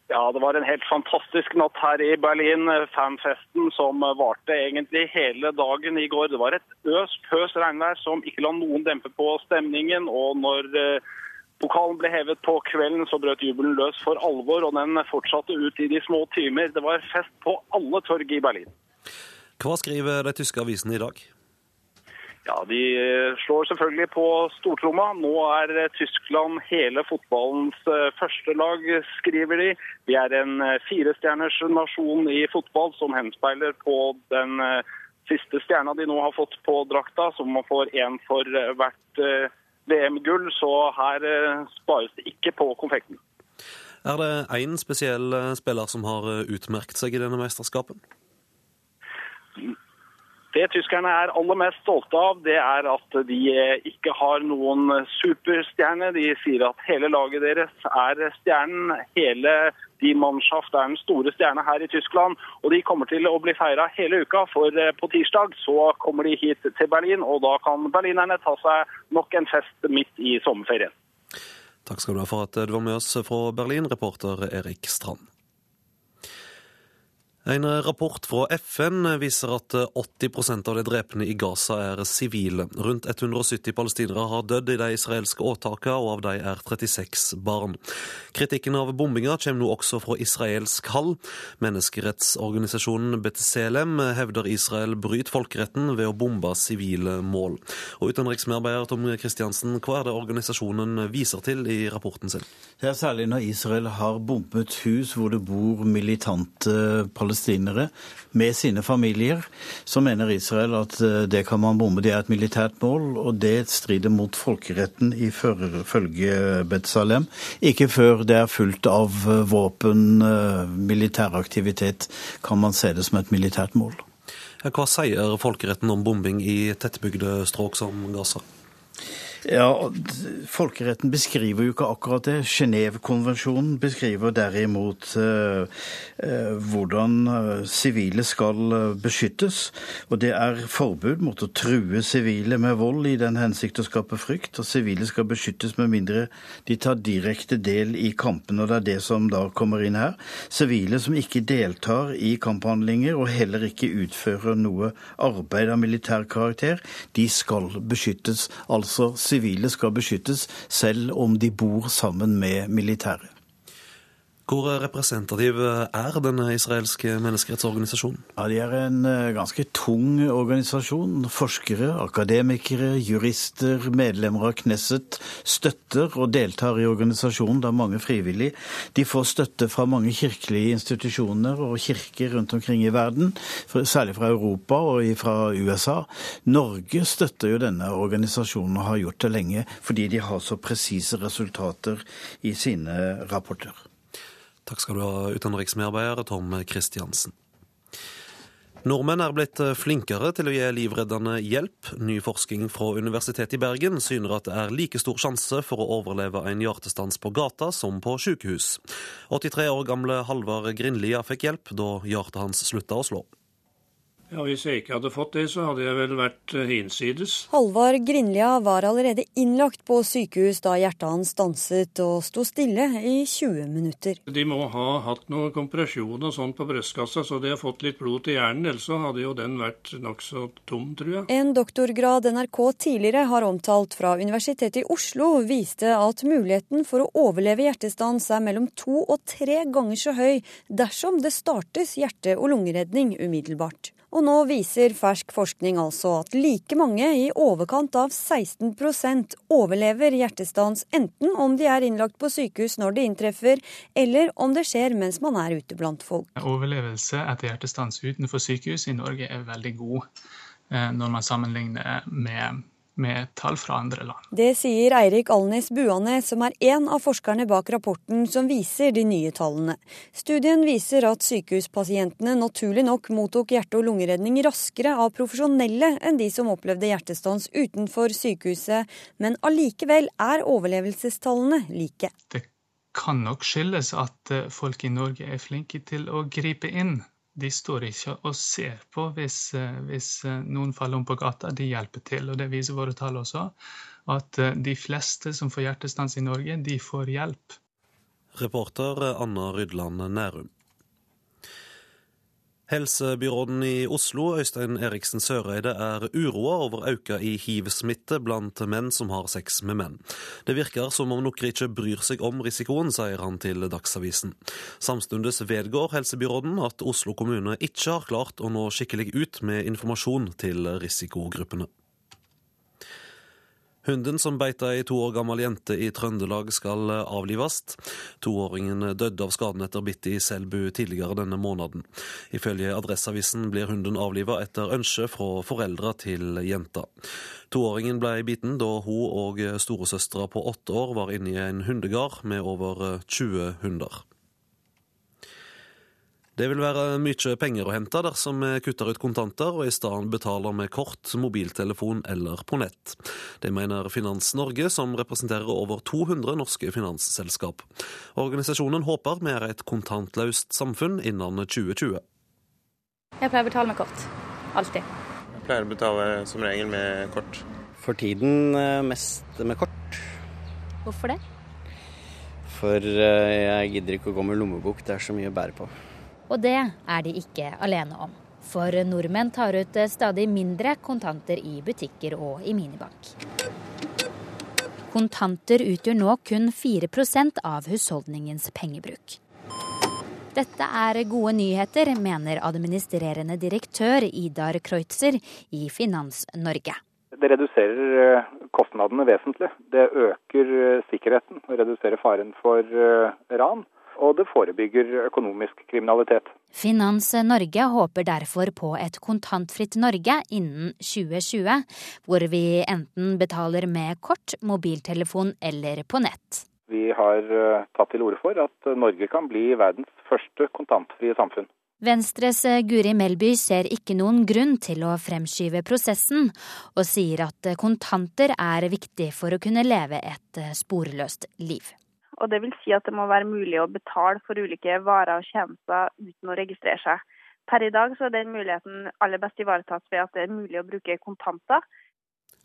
Ja, det var en helt fantastisk natt her i Berlin. Fanfesten som varte egentlig hele dagen i går. Det var et øs pøs regnvær som ikke la noen dempe på stemningen. Og når eh, pokalen ble hevet på kvelden, så brøt jubelen løs for alvor. Og den fortsatte ut i de små timer. Det var fest på alle torg i Berlin. Hva skriver de tyske avisene i dag? Ja, De slår selvfølgelig på stortromma. Nå er Tyskland hele fotballens første lag, skriver de. Vi er en firestjerners nasjon i fotball som henspeiler på den siste stjerna de nå har fått på drakta, som man får én for hvert VM-gull. Så her spares det ikke på konfekten. Er det én spesiell spiller som har utmerket seg i denne mesterskapen? Det tyskerne er aller mest stolte av, det er at de ikke har noen superstjerne. De sier at hele laget deres er stjernen. Hele de mannschaft er den store stjerna her i Tyskland. Og de kommer til å bli feira hele uka, for på tirsdag så kommer de hit til Berlin. Og da kan berlinerne ta seg nok en fest midt i sommerferien. Takk skal du ha for at du var med oss fra Berlin, reporter Erik Strand. En rapport fra FN viser at 80 av de drepne i Gaza er sivile. Rundt 170 palestinere har dødd i de israelske åtakene, og av de er 36 barn. Kritikken av bombinga kommer nå også fra israelsk hall. Menneskerettsorganisasjonen Betzelem hevder Israel bryter folkeretten ved å bombe sivile mål. Og Utenriksmedarbeider Tom Kristiansen, hva er det organisasjonen viser til i rapporten sin? Det er særlig når Israel har bombet hus hvor det bor militante palestinere palestinere med sine familier, så mener Israel at det kan man bombe. Det er et militært mål, og det strider mot folkeretten ifølge Betsalem. Ikke før det er fullt av våpen, militær aktivitet, kan man se det som et militært mål. Hva sier folkeretten om bombing i tettbygde strøk som Gaza? Ja, Folkeretten beskriver jo ikke akkurat det. Genévekonvensjonen beskriver derimot eh, eh, hvordan sivile skal beskyttes. Og det er forbud mot å true sivile med vold i den hensikt å skape frykt. Og sivile skal beskyttes med mindre de tar direkte del i kampen. Og det er det som da kommer inn her. Sivile som ikke deltar i kamphandlinger og heller ikke utfører noe arbeid av militær karakter, de skal beskyttes. Altså sivile sivile skal beskyttes, selv om de bor sammen med militære. Hvor representativ er denne israelske menneskerettsorganisasjonen? Ja, De er en eh, ganske tung organisasjon. Forskere, akademikere, jurister, medlemmer av Knesset støtter og deltar i organisasjonen. Det er mange frivillige. De får støtte fra mange kirkelige institusjoner og kirker rundt omkring i verden, særlig fra Europa og fra USA. Norge støtter jo denne organisasjonen og har gjort det lenge, fordi de har så presise resultater i sine rapporter. Takk skal du ha, utenriksmedarbeider Tom Kristiansen. Nordmenn er blitt flinkere til å gi livreddende hjelp. Ny forskning fra Universitetet i Bergen syner at det er like stor sjanse for å overleve en hjertestans på gata som på sykehus. 83 år gamle Halvard Grindlia fikk hjelp da hjertet hans slutta å slå. Ja, Hvis jeg ikke hadde fått det, så hadde jeg vel vært hinsides. Halvard Grinlia var allerede innlagt på sykehus da hjertet hans stanset og sto stille i 20 minutter. De må ha hatt noe kompresjon og sånn på brystkassa, så de har fått litt blod til hjernen. Ellers så hadde jo den vært nokså tom, tror jeg. En doktorgrad NRK tidligere har omtalt fra Universitetet i Oslo, viste at muligheten for å overleve hjertestans er mellom to og tre ganger så høy dersom det startes hjerte- og lungeredning umiddelbart. Og nå viser fersk forskning altså at like mange, i overkant av 16% overlever hjertestans enten om de er innlagt på sykehus når det inntreffer, eller om det skjer mens man er ute blant folk. Overlevelse etter hjertestans utenfor sykehus i Norge er veldig god når man sammenligner med med tall fra andre land. Det sier Eirik Alnes Buane, som er en av forskerne bak rapporten som viser de nye tallene. Studien viser at sykehuspasientene naturlig nok mottok hjerte- og lungeredning raskere av profesjonelle enn de som opplevde hjertestans utenfor sykehuset, men allikevel er overlevelsestallene like. Det kan nok skyldes at folk i Norge er flinke til å gripe inn de står ikke og ser på hvis, hvis, noen faller om på gata. De hjelper til. og Det viser våre tall også. At de fleste som får hjertestans i Norge, de får hjelp. Reporter Anna Rydland Nærum. Helsebyråden i Oslo, Øystein Eriksen Søreide, er uroa over auka i hiv-smitte blant menn som har sex med menn. Det virker som om noen ikke bryr seg om risikoen, sier han til Dagsavisen. Samtidig vedgår helsebyråden at Oslo kommune ikke har klart å nå skikkelig ut med informasjon til risikogruppene. Hunden som beita ei to år gammel jente i Trøndelag skal avlives. Toåringen døde av skaden etter bitt i Selbu tidligere denne måneden. Ifølge Adresseavisen blir hunden avliva etter ønske fra foreldra til jenta. Toåringen ble biten da hun og storesøstera på åtte år var inne i en hundegard med over 20 hunder. Det vil være mye penger å hente dersom vi kutter ut kontanter og i stedet betaler med kort, mobiltelefon eller på nett. Det mener Finans Norge, som representerer over 200 norske finansselskap. Organisasjonen håper vi er et kontantløst samfunn innen 2020. Jeg pleier å betale med kort. Alltid. Jeg pleier å betale som regel med kort. For tiden eh, mest med kort. Hvorfor det? For eh, jeg gidder ikke å gå med lommebok, det er så mye å bære på. Og det er de ikke alene om. For nordmenn tar ut stadig mindre kontanter i butikker og i minibank. Kontanter utgjør nå kun 4% av husholdningens pengebruk. Dette er gode nyheter, mener administrerende direktør Idar Kreutzer i Finans Norge. Det reduserer eh, kostnadene vesentlig. Det øker eh, sikkerheten og reduserer faren for eh, ran og det forebygger økonomisk kriminalitet. Finans Norge håper derfor på et kontantfritt Norge innen 2020, hvor vi enten betaler med kort, mobiltelefon eller på nett. Vi har eh, tatt til orde for at Norge kan bli verdens første kontantfrie samfunn. Venstres Guri Melby ser ikke noen grunn til å fremskyve prosessen, og sier at kontanter er viktig for å kunne leve et sporløst liv. Og det vil si at det må være mulig å betale for ulike varer og tjenester uten å registrere seg. Per i dag så er den muligheten aller best ivaretatt ved at det er mulig å bruke kontanter.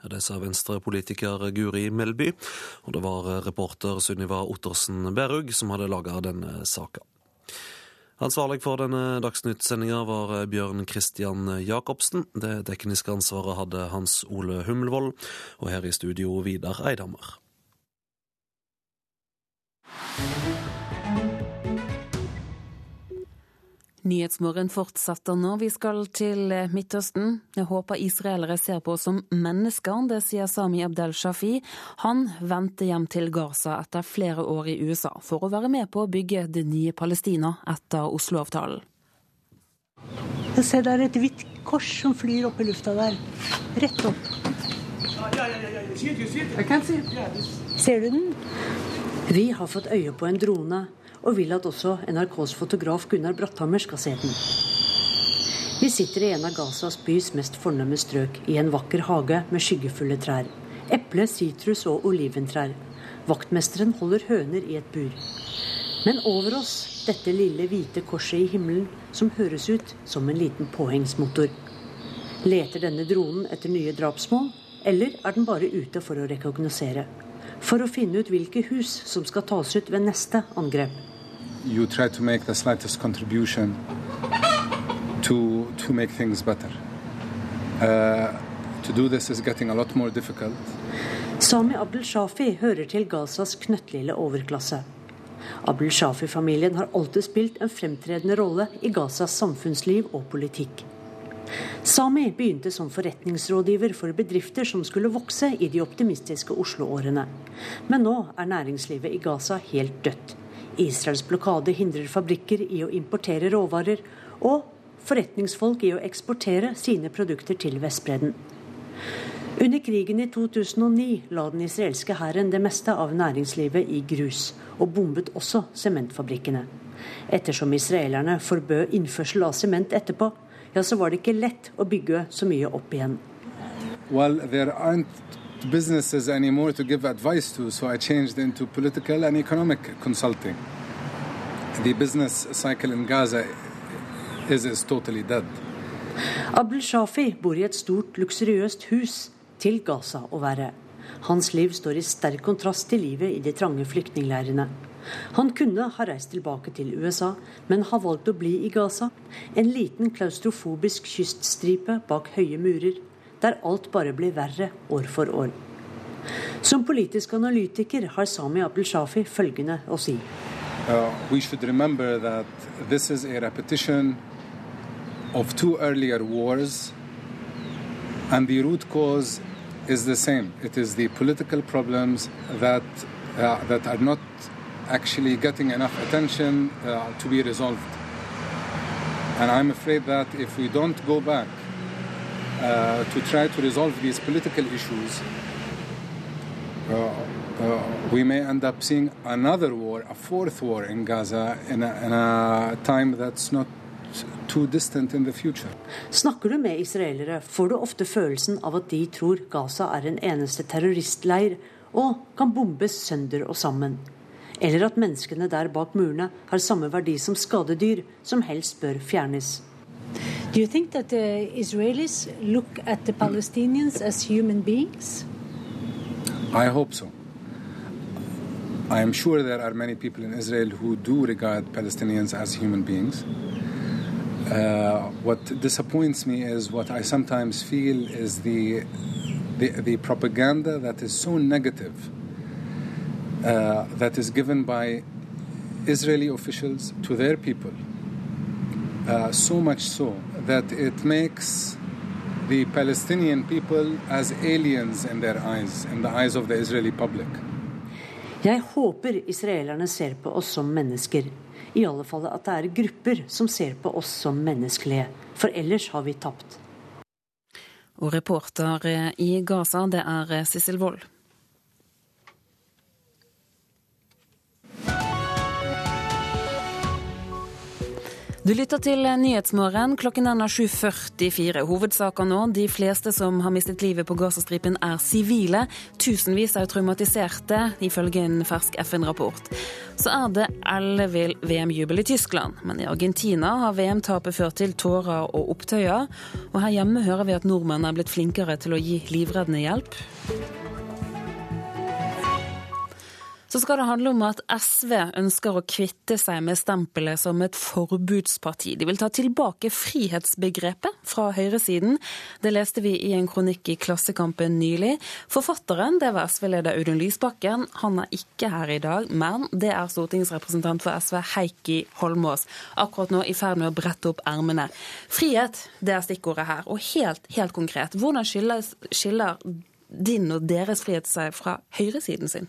Det sa Venstre-politiker Guri Melby, og det var reporter Sunniva Ottersen Berug som hadde laga denne saka. Ansvarlig for denne Dagsnytt-sendinga var Bjørn Christian Jacobsen. Det tekniske ansvaret hadde Hans Ole Hummelvold, og her i studio Vidar Eidhammer. Nyhetsmorgen fortsetter nå. Vi skal til Midtøsten. Jeg håper israelere ser på oss som mennesker, det sier Sami Abdel Shafi. Han vendte hjem til Gaza etter flere år i USA for å være med på å bygge det nye Palestina etter Oslo-avtalen. Jeg ser det er et hvitt kors som flyr opp i lufta der. Rett opp. Ser du den? Vi har fått øye på en drone, og vil at også NRKs fotograf Gunnar Bratthammer skal se den. Vi sitter i en av Gazas bys mest fornemme strøk, i en vakker hage med skyggefulle trær. Eple, sitrus og oliventrær. Vaktmesteren holder høner i et bur. Men over oss dette lille hvite korset i himmelen som høres ut som en liten påhengsmotor. Leter denne dronen etter nye drapsmål, eller er den bare ute for å rekognosere? For å finne ut hvilke hus som skal tas ut ved neste angrep. You try to make the slightest contribution to, to make things better. Uh, to do this is getting a lot more difficult. Sami Abdel Shafi hører til Gazas knøttlille overklasse. Abdel Shafi-familien har alltid spilt en fremtredende rolle i Gazas samfunnsliv og politikk. Sami begynte som forretningsrådgiver for bedrifter som skulle vokse i de optimistiske Oslo-årene. Men nå er næringslivet i Gaza helt dødt. Israels blokade hindrer fabrikker i å importere råvarer, og forretningsfolk i å eksportere sine produkter til Vestbredden. Under krigen i 2009 la den israelske hæren det meste av næringslivet i grus, og bombet også sementfabrikkene. Ettersom israelerne forbød innførsel av sement etterpå, ja, så var det ikke lett å bygge så mye opp igjen. Well, there aren't businesses anymore to give advice to, so I changed into political and economic consulting. The business cycle in Gaza is, is totally dead. Abdel Shafi bor i et stort, luksuriøst hus til Gaza å være. Hans liv står i sterk kontrast til livet i de trange flyktningleirene. Han kunne ha reist tilbake til USA, men har valgt å bli i Gaza. En liten klaustrofobisk kyststripe bak høye murer, der alt bare blir verre år for år. Som politisk analytiker har Sami Abdel Shafi følgende å si. Uh, we should remember that this is a repetition of two earlier wars, and the root cause is the same. It is the political uh, that actually getting enough attention uh, to be resolved. And I'm afraid that if we don't go back uh, to try to resolve these political issues, uh, uh, we may end up seeing another war, a fourth war in Gaza, in a, in a time that's not. Snakker du med israelere, får du ofte følelsen av at de tror Gaza er en eneste terroristleir og kan bombes sønder og sammen. Eller at menneskene der bak murene har samme verdi som skadedyr, som helst bør fjernes. Do you think that the Israelis look at the Palestinians as human beings? I hope so. I am sure there are many people in Israel who do regard Palestinians as human beings. Uh, what disappoints me is what I sometimes feel is the the, the propaganda that is so negative uh, that is given by Israeli officials to their people. Uh, so much so that it makes the Palestinian people as aliens in their eyes, in the eyes of the Israeli public. Jeg håper israelerne ser på oss som mennesker. I alle fall at det er grupper som ser på oss som menneskelige. For ellers har vi tapt. Og reporter i Gaza, det er Sissel Wold. Du lytter til Nyhetsmorgen. Klokken er 7.44. Hovedsaker nå. De fleste som har mistet livet på Gazastripen er sivile. Tusenvis er traumatiserte, ifølge en fersk FN-rapport. Så er det ellevill VM-jubel i Tyskland. Men i Argentina har VM-tapet ført til tårer og opptøyer. Og her hjemme hører vi at nordmenn er blitt flinkere til å gi livreddende hjelp. Så skal det handle om at SV ønsker å kvitte seg med stempelet som et forbudsparti. De vil ta tilbake frihetsbegrepet fra høyresiden. Det leste vi i en kronikk i Klassekampen nylig. Forfatteren det var SV-leder Audun Lysbakken. Han er ikke her i dag, men det er stortingsrepresentant for SV Heikki Holmås. Akkurat nå i ferd med å brette opp ermene. Frihet, det er stikkordet her. Og helt, helt konkret, hvordan skiller, skiller din og deres frihet seg fra høyresiden sin?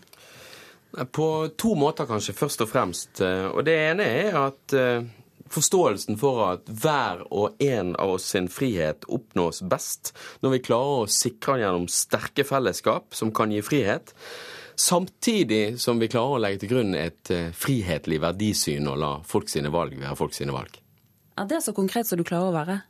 På to måter, kanskje, først og fremst. Eh, og det ene er at eh, forståelsen for at hver og en av oss sin frihet oppnås best når vi klarer å sikre den gjennom sterke fellesskap som kan gi frihet. Samtidig som vi klarer å legge til grunn et eh, frihetlig verdisyn og la folk sine valg være folk sine valg. Er det så konkret som du klarer å være?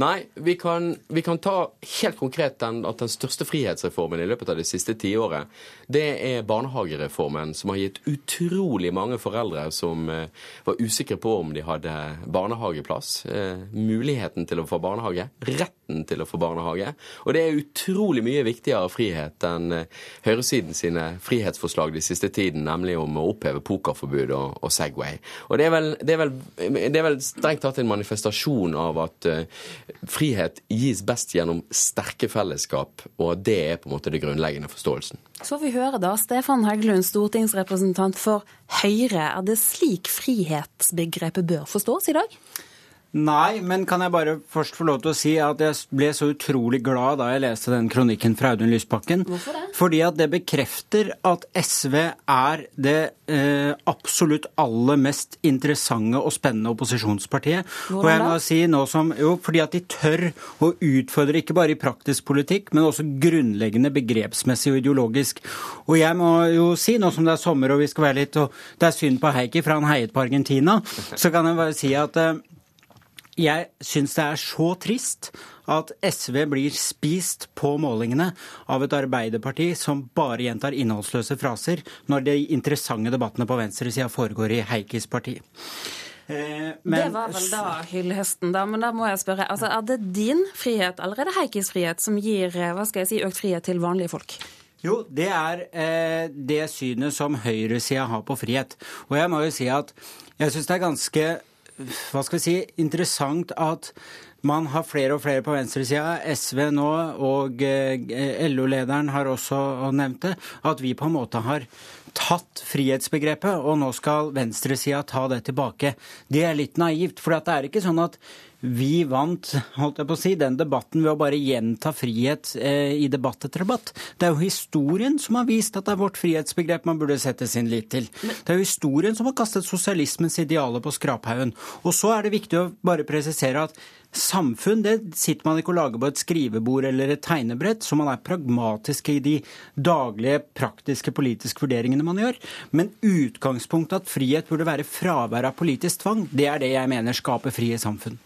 Nei, vi kan, vi kan, ta helt konkret den, at den største frihetsreformen i løpet av det siste tiåret, det er barnehagereformen, som har gitt utrolig mange foreldre som eh, var usikre på om de hadde barnehageplass, eh, muligheten til å få barnehage, retten til å få barnehage. Og det er utrolig mye viktigere frihet enn eh, høyresiden sine frihetsforslag de siste tiden, nemlig om å oppheve pokerforbud og, og Segway. Og det er, vel, det, er vel, det er vel strengt tatt en manifestasjon av at eh, frihet gis best gjennom sterke fellesskap, og det er på en måte det grunnleggende forståelsen. Så får vi høre da, Stefan Heggelund, stortingsrepresentant for Høyre. Er det slik frihetsbegrepet bør forstås i dag? Nei, men kan jeg bare først få lov til å si at jeg ble så utrolig glad da jeg leste den kronikken fra Audun Lysbakken. Hvorfor det? Fordi at det bekrefter at SV er det eh, absolutt aller mest interessante og spennende opposisjonspartiet. Hvordan og jeg må da? si nå som, jo, Fordi at de tør å utfordre ikke bare i praktisk politikk, men også grunnleggende begrepsmessig og ideologisk. Og jeg må jo si, nå som det er sommer og vi skal være litt, og det er synd på Heikki, for han heiet på Argentina, så kan jeg bare si at eh, jeg syns det er så trist at SV blir spist på målingene av et arbeiderparti som bare gjentar innholdsløse fraser, når de interessante debattene på venstresida foregår i Heikis parti. Eh, men- det var vel da hyllhesten, da. Men da må jeg spørre. Altså, er det din frihet, allerede er Heikis frihet, som gir eh, hva skal jeg si, økt frihet til vanlige folk? Jo, det er eh, det synet som høyresida har på frihet. Og jeg må jo si at jeg syns det er ganske hva skal vi si, interessant at man har flere og flere på venstresida, SV nå, og eh, LO-lederen har også nevnt det, at vi på en måte har tatt frihetsbegrepet, og nå skal venstresida ta det tilbake. Det er litt naivt, for det er ikke sånn at vi vant holdt jeg på å si, den debatten ved å bare gjenta frihet eh, i debatt etter debatt. Det er jo historien som har vist at det er vårt frihetsbegrep man burde sette sin lit til. Det er jo historien som har kastet sosialismens idealer på skraphaugen. Og så er det viktig å bare presisere at Samfunn det sitter man ikke og lager på et skrivebord eller et tegnebrett, så man er pragmatisk i de daglige, praktiske politiske vurderingene man gjør. Men utgangspunktet at frihet burde være fravær av politisk tvang, det er det jeg mener skaper frie samfunn.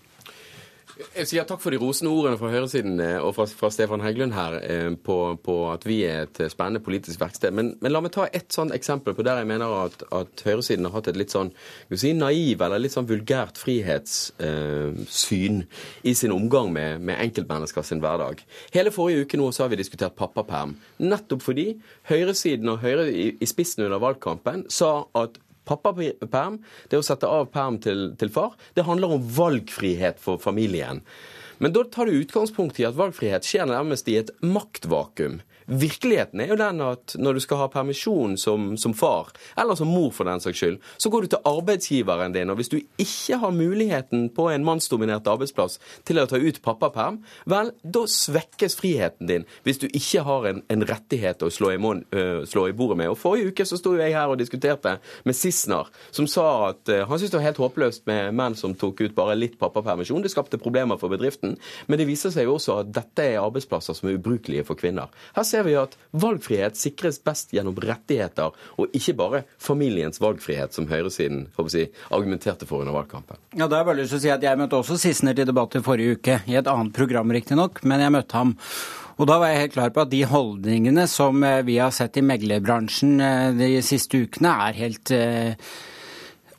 Jeg sier takk for de rosende ordene fra høyresiden eh, og fra, fra Stefan Heggelund her eh, på, på, at vi er et spennende politisk verksted. Men, men, la meg ta et sånn eksempel på der jeg mener at, at høyresiden har hatt et litt sånn si, naiv eller litt sånn vulgært frihetssyn eh, i sin omgang med, med enkeltmennesker sin hverdag. Hele forrige uke nå så har vi diskutert pappaperm. Nettopp fordi høyresiden og Høyre i, i spissen under valgkampen sa at Pappaperm, det å sette av perm til, til far, det handler om valgfrihet for familien. Men da tar du utgangspunkt i at valgfrihet skjer nærmest i et maktvakuum. Virkeligheten er jo den at når du skal ha permisjon som, som, far, eller som mor for den saks skyld, så går du til arbeidsgiveren din. Og hvis du ikke har muligheten på en mannsdominert arbeidsplass til å ta ut pappaperm, vel, da svekkes friheten din hvis du ikke har en, en rettighet å slå i, mån, øh, slå i, bordet med. Og Forrige uke så sto jeg her og diskuterte med Sissener, som sa at øh, han syntes det var helt håpløst med menn som tok ut bare litt pappapermisjon. Det skapte problemer for bedriften. Men det viser seg jo også at dette er arbeidsplasser som er ubrukelige for kvinner. Her ser vi at valgfrihet sikres best gjennom rettigheter, og ikke bare familiens valgfrihet, som høyresiden si, argumenterte for under valgkampen. Ja, da har Jeg bare lyst til å si at jeg møtte også Sissener til debatt i forrige uke, i et annet program riktignok, men jeg møtte ham. Og da var jeg helt klar på at de holdningene som eh, vi har sett i meglerbransjen eh, de siste ukene, er helt eh,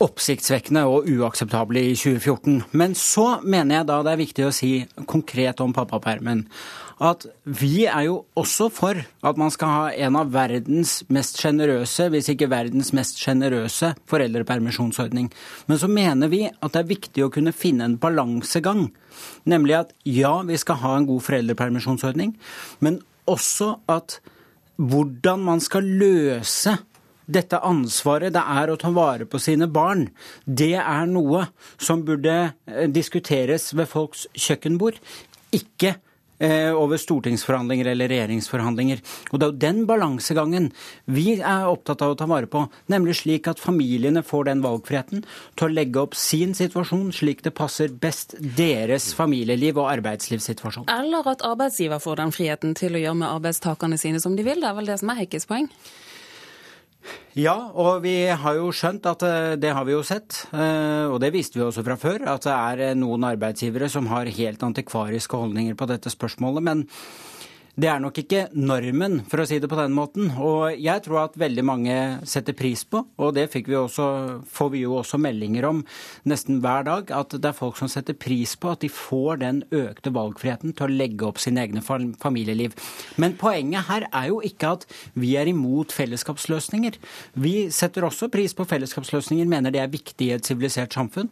oppsiktsvekkende og uakseptable i 2014. Men så mener jeg da det er viktig å si konkret om pappapermen at vi er jo også for at man skal ha en av verdens mest sjenerøse, hvis ikke verdens mest sjenerøse, foreldrepermisjonsordning. Men så mener vi at det er viktig å kunne finne en balansegang. Nemlig at ja, vi skal ha en god foreldrepermisjonsordning, men også at hvordan man skal løse dette ansvaret det er å ta vare på sine barn, det er noe som burde eh, diskuteres ved folks kjøkkenbord. Ikke Eh, over stortingsforhandlinger eller regjeringsforhandlinger. Og Det er jo den balansegangen vi er opptatt av å ta vare på. Nemlig slik at familiene får den valgfriheten til å legge opp sin situasjon slik det passer best deres familieliv og arbeidslivssituasjon. Eller at arbeidsgiver får den friheten til å gjøre med arbeidstakerne sine som de vil. Det er vel det som er Hekkes poeng? Ja, og vi har jo skjønt at eh, det har vi jo sett, eh, og det visste vi også fra før, at det er eh, noen arbeidsgivere som har helt antikvariske holdninger på dette spørsmålet. Men det er nok ikke normen, for å si det på den måten. Og jeg tror at veldig mange setter pris på, og det vi også, får vi jo også meldinger om nesten hver dag, at det er folk som setter pris på at de får den økte valgfriheten til å legge opp sine egne familieliv. Men poenget her er jo ikke at vi er imot fellesskapsløsninger. Vi setter også pris på fellesskapsløsninger, mener det er viktig i et sivilisert samfunn.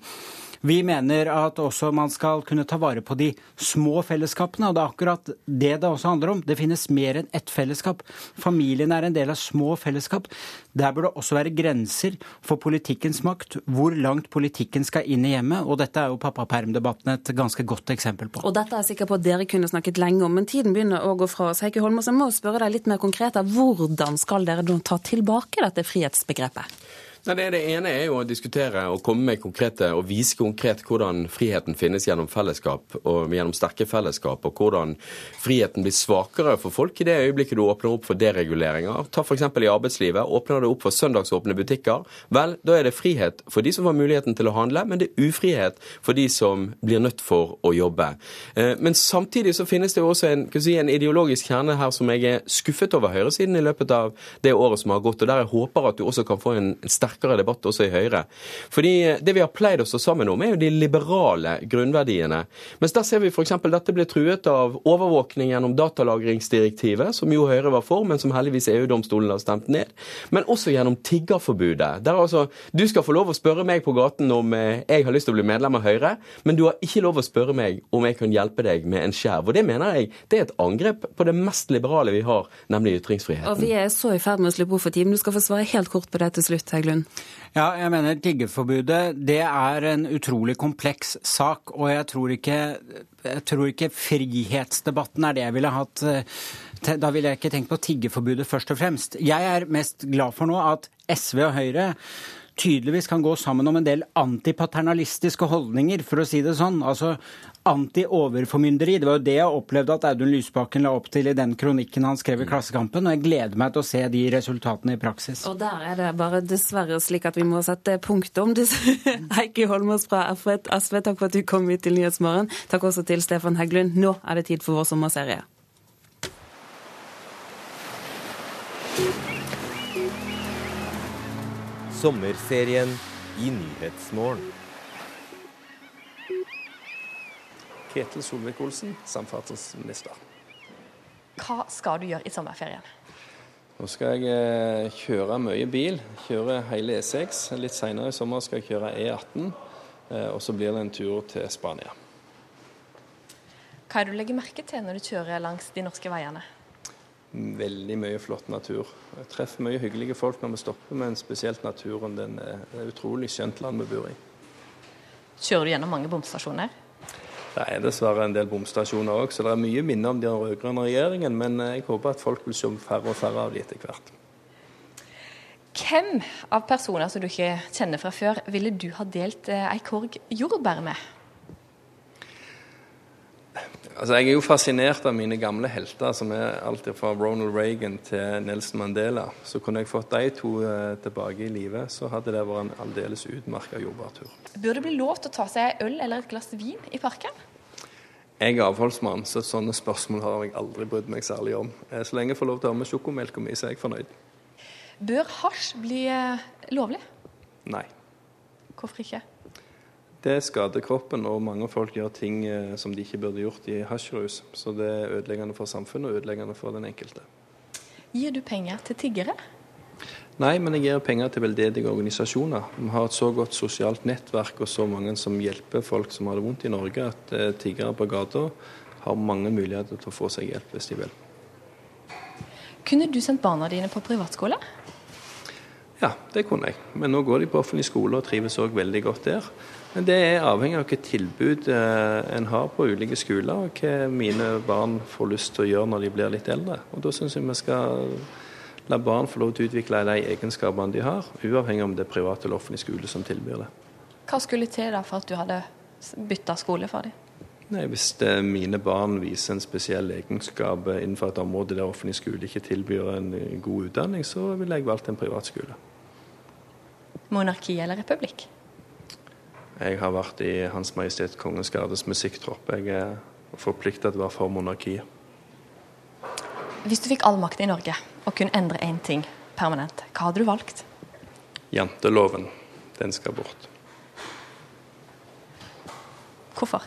Vi mener at også man skal kunne ta vare på de små fellesskapene, og det er akkurat det det også handler om. Det finnes mer enn ett fellesskap. Familien er en del av små fellesskap. Der bør det også være grenser for politikkens makt, hvor langt politikken skal inn i hjemmet, og dette er jo pappapermdebatten et ganske godt eksempel på. Og dette er jeg sikker på at dere kunne snakket lenge om, men tiden begynner å gå fra oss. Heikki Holmås, jeg må spørre deg litt mer konkret. Hvordan skal dere ta tilbake dette frihetsbegrepet? Nei, det, det, ene er jo å diskutere og komme med konkrete og vise konkret hvordan friheten finnes gjennom fellesskap og gjennom sterke fellesskap, og hvordan friheten blir svakere for folk i det øyeblikket du åpner opp for dereguleringer. Ta f.eks. i arbeidslivet. Åpner du opp for søndagsåpne butikker, vel, da er det frihet for de som har muligheten til å handle, men det er ufrihet for de som blir nødt for å jobbe. Eh, men samtidig så finnes det jo også en, si, en ideologisk kjerne her som jeg er skuffet over høyresiden i løpet av det året som har gått, og der jeg håper at du også kan få en sterk sterkere debatt også i Høyre. Fordi det vi har pleid å stå sammen om, er jo de liberale grunnverdiene. Mens der ser vi f.eks. dette ble truet av overvåkning gjennom datalagringsdirektivet, som jo Høyre var for, men som heldigvis EU-domstolen har stemt ned. Men også gjennom tiggerforbudet. Der altså, Du skal få lov å spørre meg på gaten om eh, jeg har lyst til å bli medlem av Høyre, men du har ikke lov å spørre meg om jeg kan hjelpe deg med en skjerv. Og det mener jeg det er et angrep på det mest liberale vi har, nemlig ytringsfriheten. Og Vi er så i ferd med å slippe opp for tiden. du skal få svare helt kort på det til slutt, Heggelund. Ja, jeg mener tiggeforbudet det er en utrolig kompleks sak, og jeg tror ikke, jeg tror ikke frihetsdebatten er det jeg ville hatt eh, da ville jeg ikke tenkt på tiggeforbudet først og fremst. Jeg er mest glad for nå at SV og Høyre tydeligvis kan gå sammen om en del antipaternalistiske holdninger, for å si det sånn. Altså anti-overformynderi. Det var jo det jeg opplevde at Audun Lysbakken la opp til i den kronikken han skrev i Klassekampen, og jeg gleder meg til å se de resultatene i praksis. Og der er det bare dessverre slik at vi må sette punktum. Heikki Holmås fra SV, takk for at du kom hit til Nyhetsmorgen. Takk også til Stefan Heggelund. Nå er det tid for vår sommerserie. Sommerserien i Nyhetsmorgen. Ketil Solvik-Olsen, samferdselsminister. Hva skal du gjøre i sommerferien? Nå skal jeg eh, kjøre mye bil. Kjøre hele E6. Litt senere i sommer skal jeg kjøre E18. Eh, og så blir det en tur til Spania. Hva er det du legger merke til når du kjører langs de norske veiene? Veldig mye flott natur. Jeg treffer mye hyggelige folk når vi stopper, men spesielt naturen. Den er utrolig skjønt land vi bor i. Kjører du gjennom mange bomstasjoner? Det er dessverre en del bomstasjoner òg, så det er mye minner om den rød-grønne regjeringen. Men jeg håper at folk vil se færre og færre av de etter hvert. Hvem av personer som du ikke kjenner fra før, ville du ha delt eh, ei korg jordbær med? Altså, jeg er jo fascinert av mine gamle helter, som er alt fra Ronald Reagan til Nelson Mandela. Så kunne jeg fått de to eh, tilbake i live, så hadde det vært en aldeles utmerka jordbærtur. Bør det bli lov til å ta seg øl eller et glass vin i parken? Jeg er avholdsmann, så sånne spørsmål har jeg aldri brydd meg særlig om. Eh, så lenge jeg får lov til å ha med sjokomelka mi, så er jeg fornøyd. Bør hasj bli eh, lovlig? Nei. Hvorfor ikke? Det skader kroppen, og mange folk gjør ting eh, som de ikke burde gjort i hasjrus. Så det er ødeleggende for samfunnet og ødeleggende for den enkelte. Gir du penger til tiggere? Nei, men jeg gir penger til veldedige organisasjoner. Vi har et så godt sosialt nettverk og så mange som hjelper folk som har det vondt i Norge, at eh, tiggere på gata har mange muligheter til å få seg hjelp hvis de vil. Kunne du sendt barna dine på privatskole? Ja, det kunne jeg. Men nå går de på offentlig skole og trives òg veldig godt der. Men det er avhengig av hvilket tilbud eh, en har på ulike skoler, og hva mine barn får lyst til å gjøre når de blir litt eldre. Og Da syns jeg vi skal la barn få lov til å utvikle de egenskapene de har, uavhengig om det er privat eller offentlig skole som tilbyr det. Hva skulle til da for at du hadde bytta skole for dem? Nei, Hvis det, mine barn viser en spesiell egenskap innenfor et område der offentlig skole ikke tilbyr en god utdanning, så ville jeg valgt en privatskole. Monarki eller republikk? Jeg har vært i Hans Majestet Kongens Gardes musikktropp. Jeg er forplikta til å være for monarkiet. Hvis du fikk all makt i Norge og kunne endre én ting permanent, hva hadde du valgt? Janteloven. Den skal bort. Hvorfor?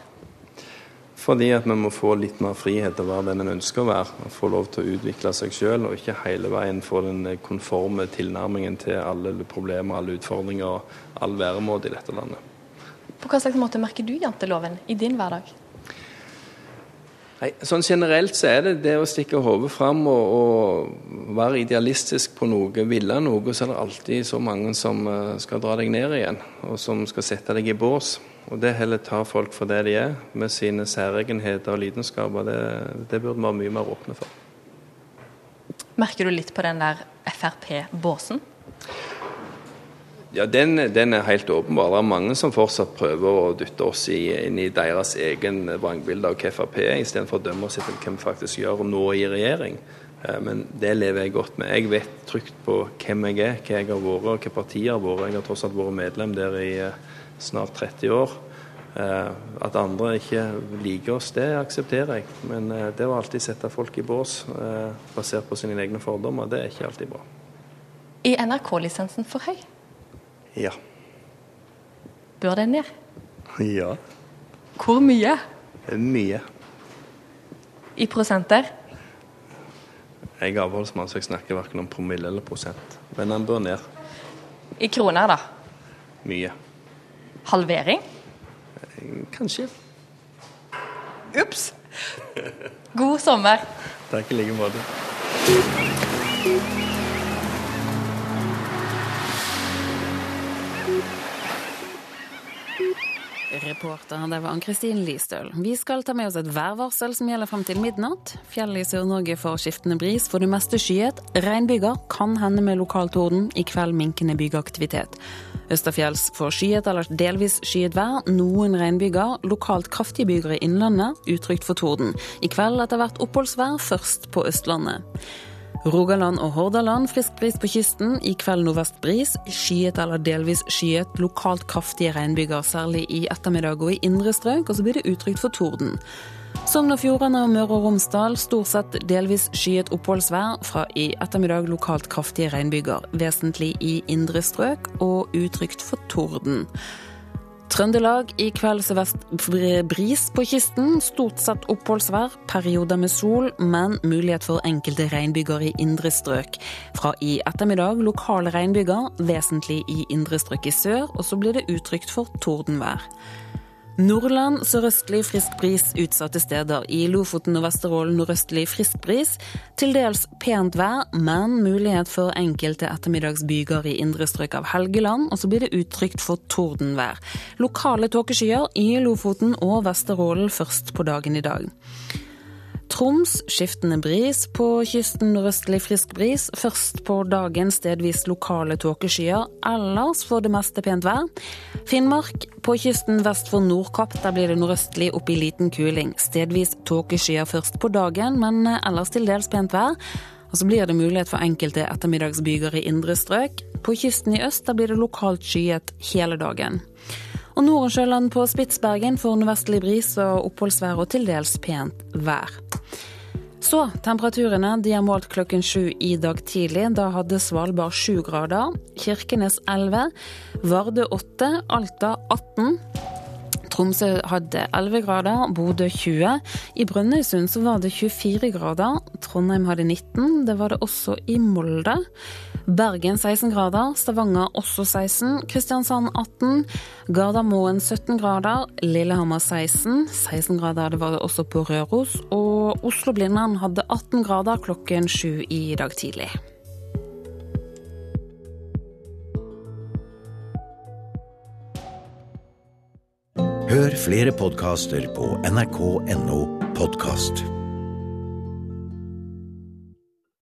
Fordi at vi må få litt mer frihet til å være den en ønsker å være. Få lov til å utvikle seg selv, og ikke hele veien få den konforme tilnærmingen til alle problemer, alle utfordringer og all væremåte i dette landet. På hva slags måte merker du janteloven i din hverdag? Nei, sånn Generelt så er det det å stikke hodet fram og, og, være idealistisk på noe, ville noe, så er det alltid så mange som eh, skal dra deg ned igjen, og som skal sette deg i bås. Og det heller tar folk for det de er, med sine særegenheter og lidenskaper, det, det burde vi være mye mer åpne for. Merker du litt på den der Frp-båsen? Ja, den, den, er helt åpenbar. Det er mange som fortsatt prøver å dytte oss inn i deres egen vrangbilde av hva Frp er, istedenfor å dømme oss etter hva vi faktisk gjør nå i regjering. Eh, men det lever jeg godt med. Jeg vet trygt på hvem jeg er, hva jeg har vært hvilke partier jeg har vært. Jeg har tross alt vært medlem der i eh, snart 30 år. Eh, at andre ikke liker oss, det aksepterer jeg. Men det å alltid sette folk i bås basert på sine egne fordommer, det er ikke alltid bra. Er NRK-lisensen for høy? Ja. Bør den ned? Ja. Hvor mye? Mye. I prosenter? Jeg er avholdsmann, så jeg snakker verken om promille eller prosent. Men den bør ned. I kroner, da? Mye. Halvering? Kanskje. Ups. God sommer. Takk i like måte. Reporter, det var Ann-Kristin Listøl. Vi skal ta med oss et værvarsel som gjelder frem til midnatt. Fjellet i Sør-Norge får skiftende bris, for det meste skyet. Regnbyger kan hende med lokal torden. I kveld minkende bygeaktivitet. Østafjells får skyet eller delvis skyet vær. Noen regnbyger. Lokalt kraftige byger i Innlandet. Utrygt for torden. I kveld etter hvert oppholdsvær, først på Østlandet. Rogaland og Hordaland frisk bris på kysten. I kveld nordvest bris. Skyet eller delvis skyet. Lokalt kraftige regnbyger, særlig i ettermiddag og i indre strøk. Og så blir det utrygt for torden. Sogn og Fjordane og Møre og Romsdal stort sett delvis skyet oppholdsvær. Fra i ettermiddag lokalt kraftige regnbyger, vesentlig i indre strøk, og utrygt for torden. Trøndelag i kveld sørvest bris på kysten. Stort sett oppholdsvær, perioder med sol, men mulighet for enkelte regnbyger i indre strøk. Fra i ettermiddag lokale regnbyger, vesentlig i indre strøk i sør, og så blir det utrygt for tordenvær. Nordland sørøstlig frisk bris utsatte steder. I Lofoten og Vesterålen nordøstlig frisk bris. Til dels pent vær, men mulighet for enkelte ettermiddagsbyger i indre strøk av Helgeland. Og så blir det utrygt for tordenvær. Lokale tåkeskyer i Lofoten og Vesterålen først på dagen i dag. Troms skiftende bris, på kysten nordøstlig frisk bris. Først på dagen stedvis lokale tåkeskyer, ellers for det meste pent vær. Finnmark på kysten vest for Nordkapp, der blir det nordøstlig opp i liten kuling. Stedvis tåkeskyer først på dagen, men ellers til dels pent vær. Og så blir det mulighet for enkelte ettermiddagsbyger i indre strøk. På kysten i øst der blir det lokalt skyet hele dagen. Og Nordensjøland på Spitsbergen får nordvestlig bris og oppholdsvær og til dels pent vær. Så temperaturene de er målt klokken sju i dag tidlig. Da hadde Svalbard sju grader. Kirkenes 11. Vardø 8. Alta 18. Tromsø hadde 11 grader, Bodø 20. I Brønnøysund så var det 24 grader. Trondheim hadde 19. Det var det også i Molde. Bergen 16 grader, Stavanger også 16, Kristiansand 18, Gardermoen 17 grader, Lillehammer 16, 16 grader det var det også på Røros, og Oslo-Blindern hadde 18 grader klokken sju i dag tidlig. Hør flere podkaster på nrk.no podkast.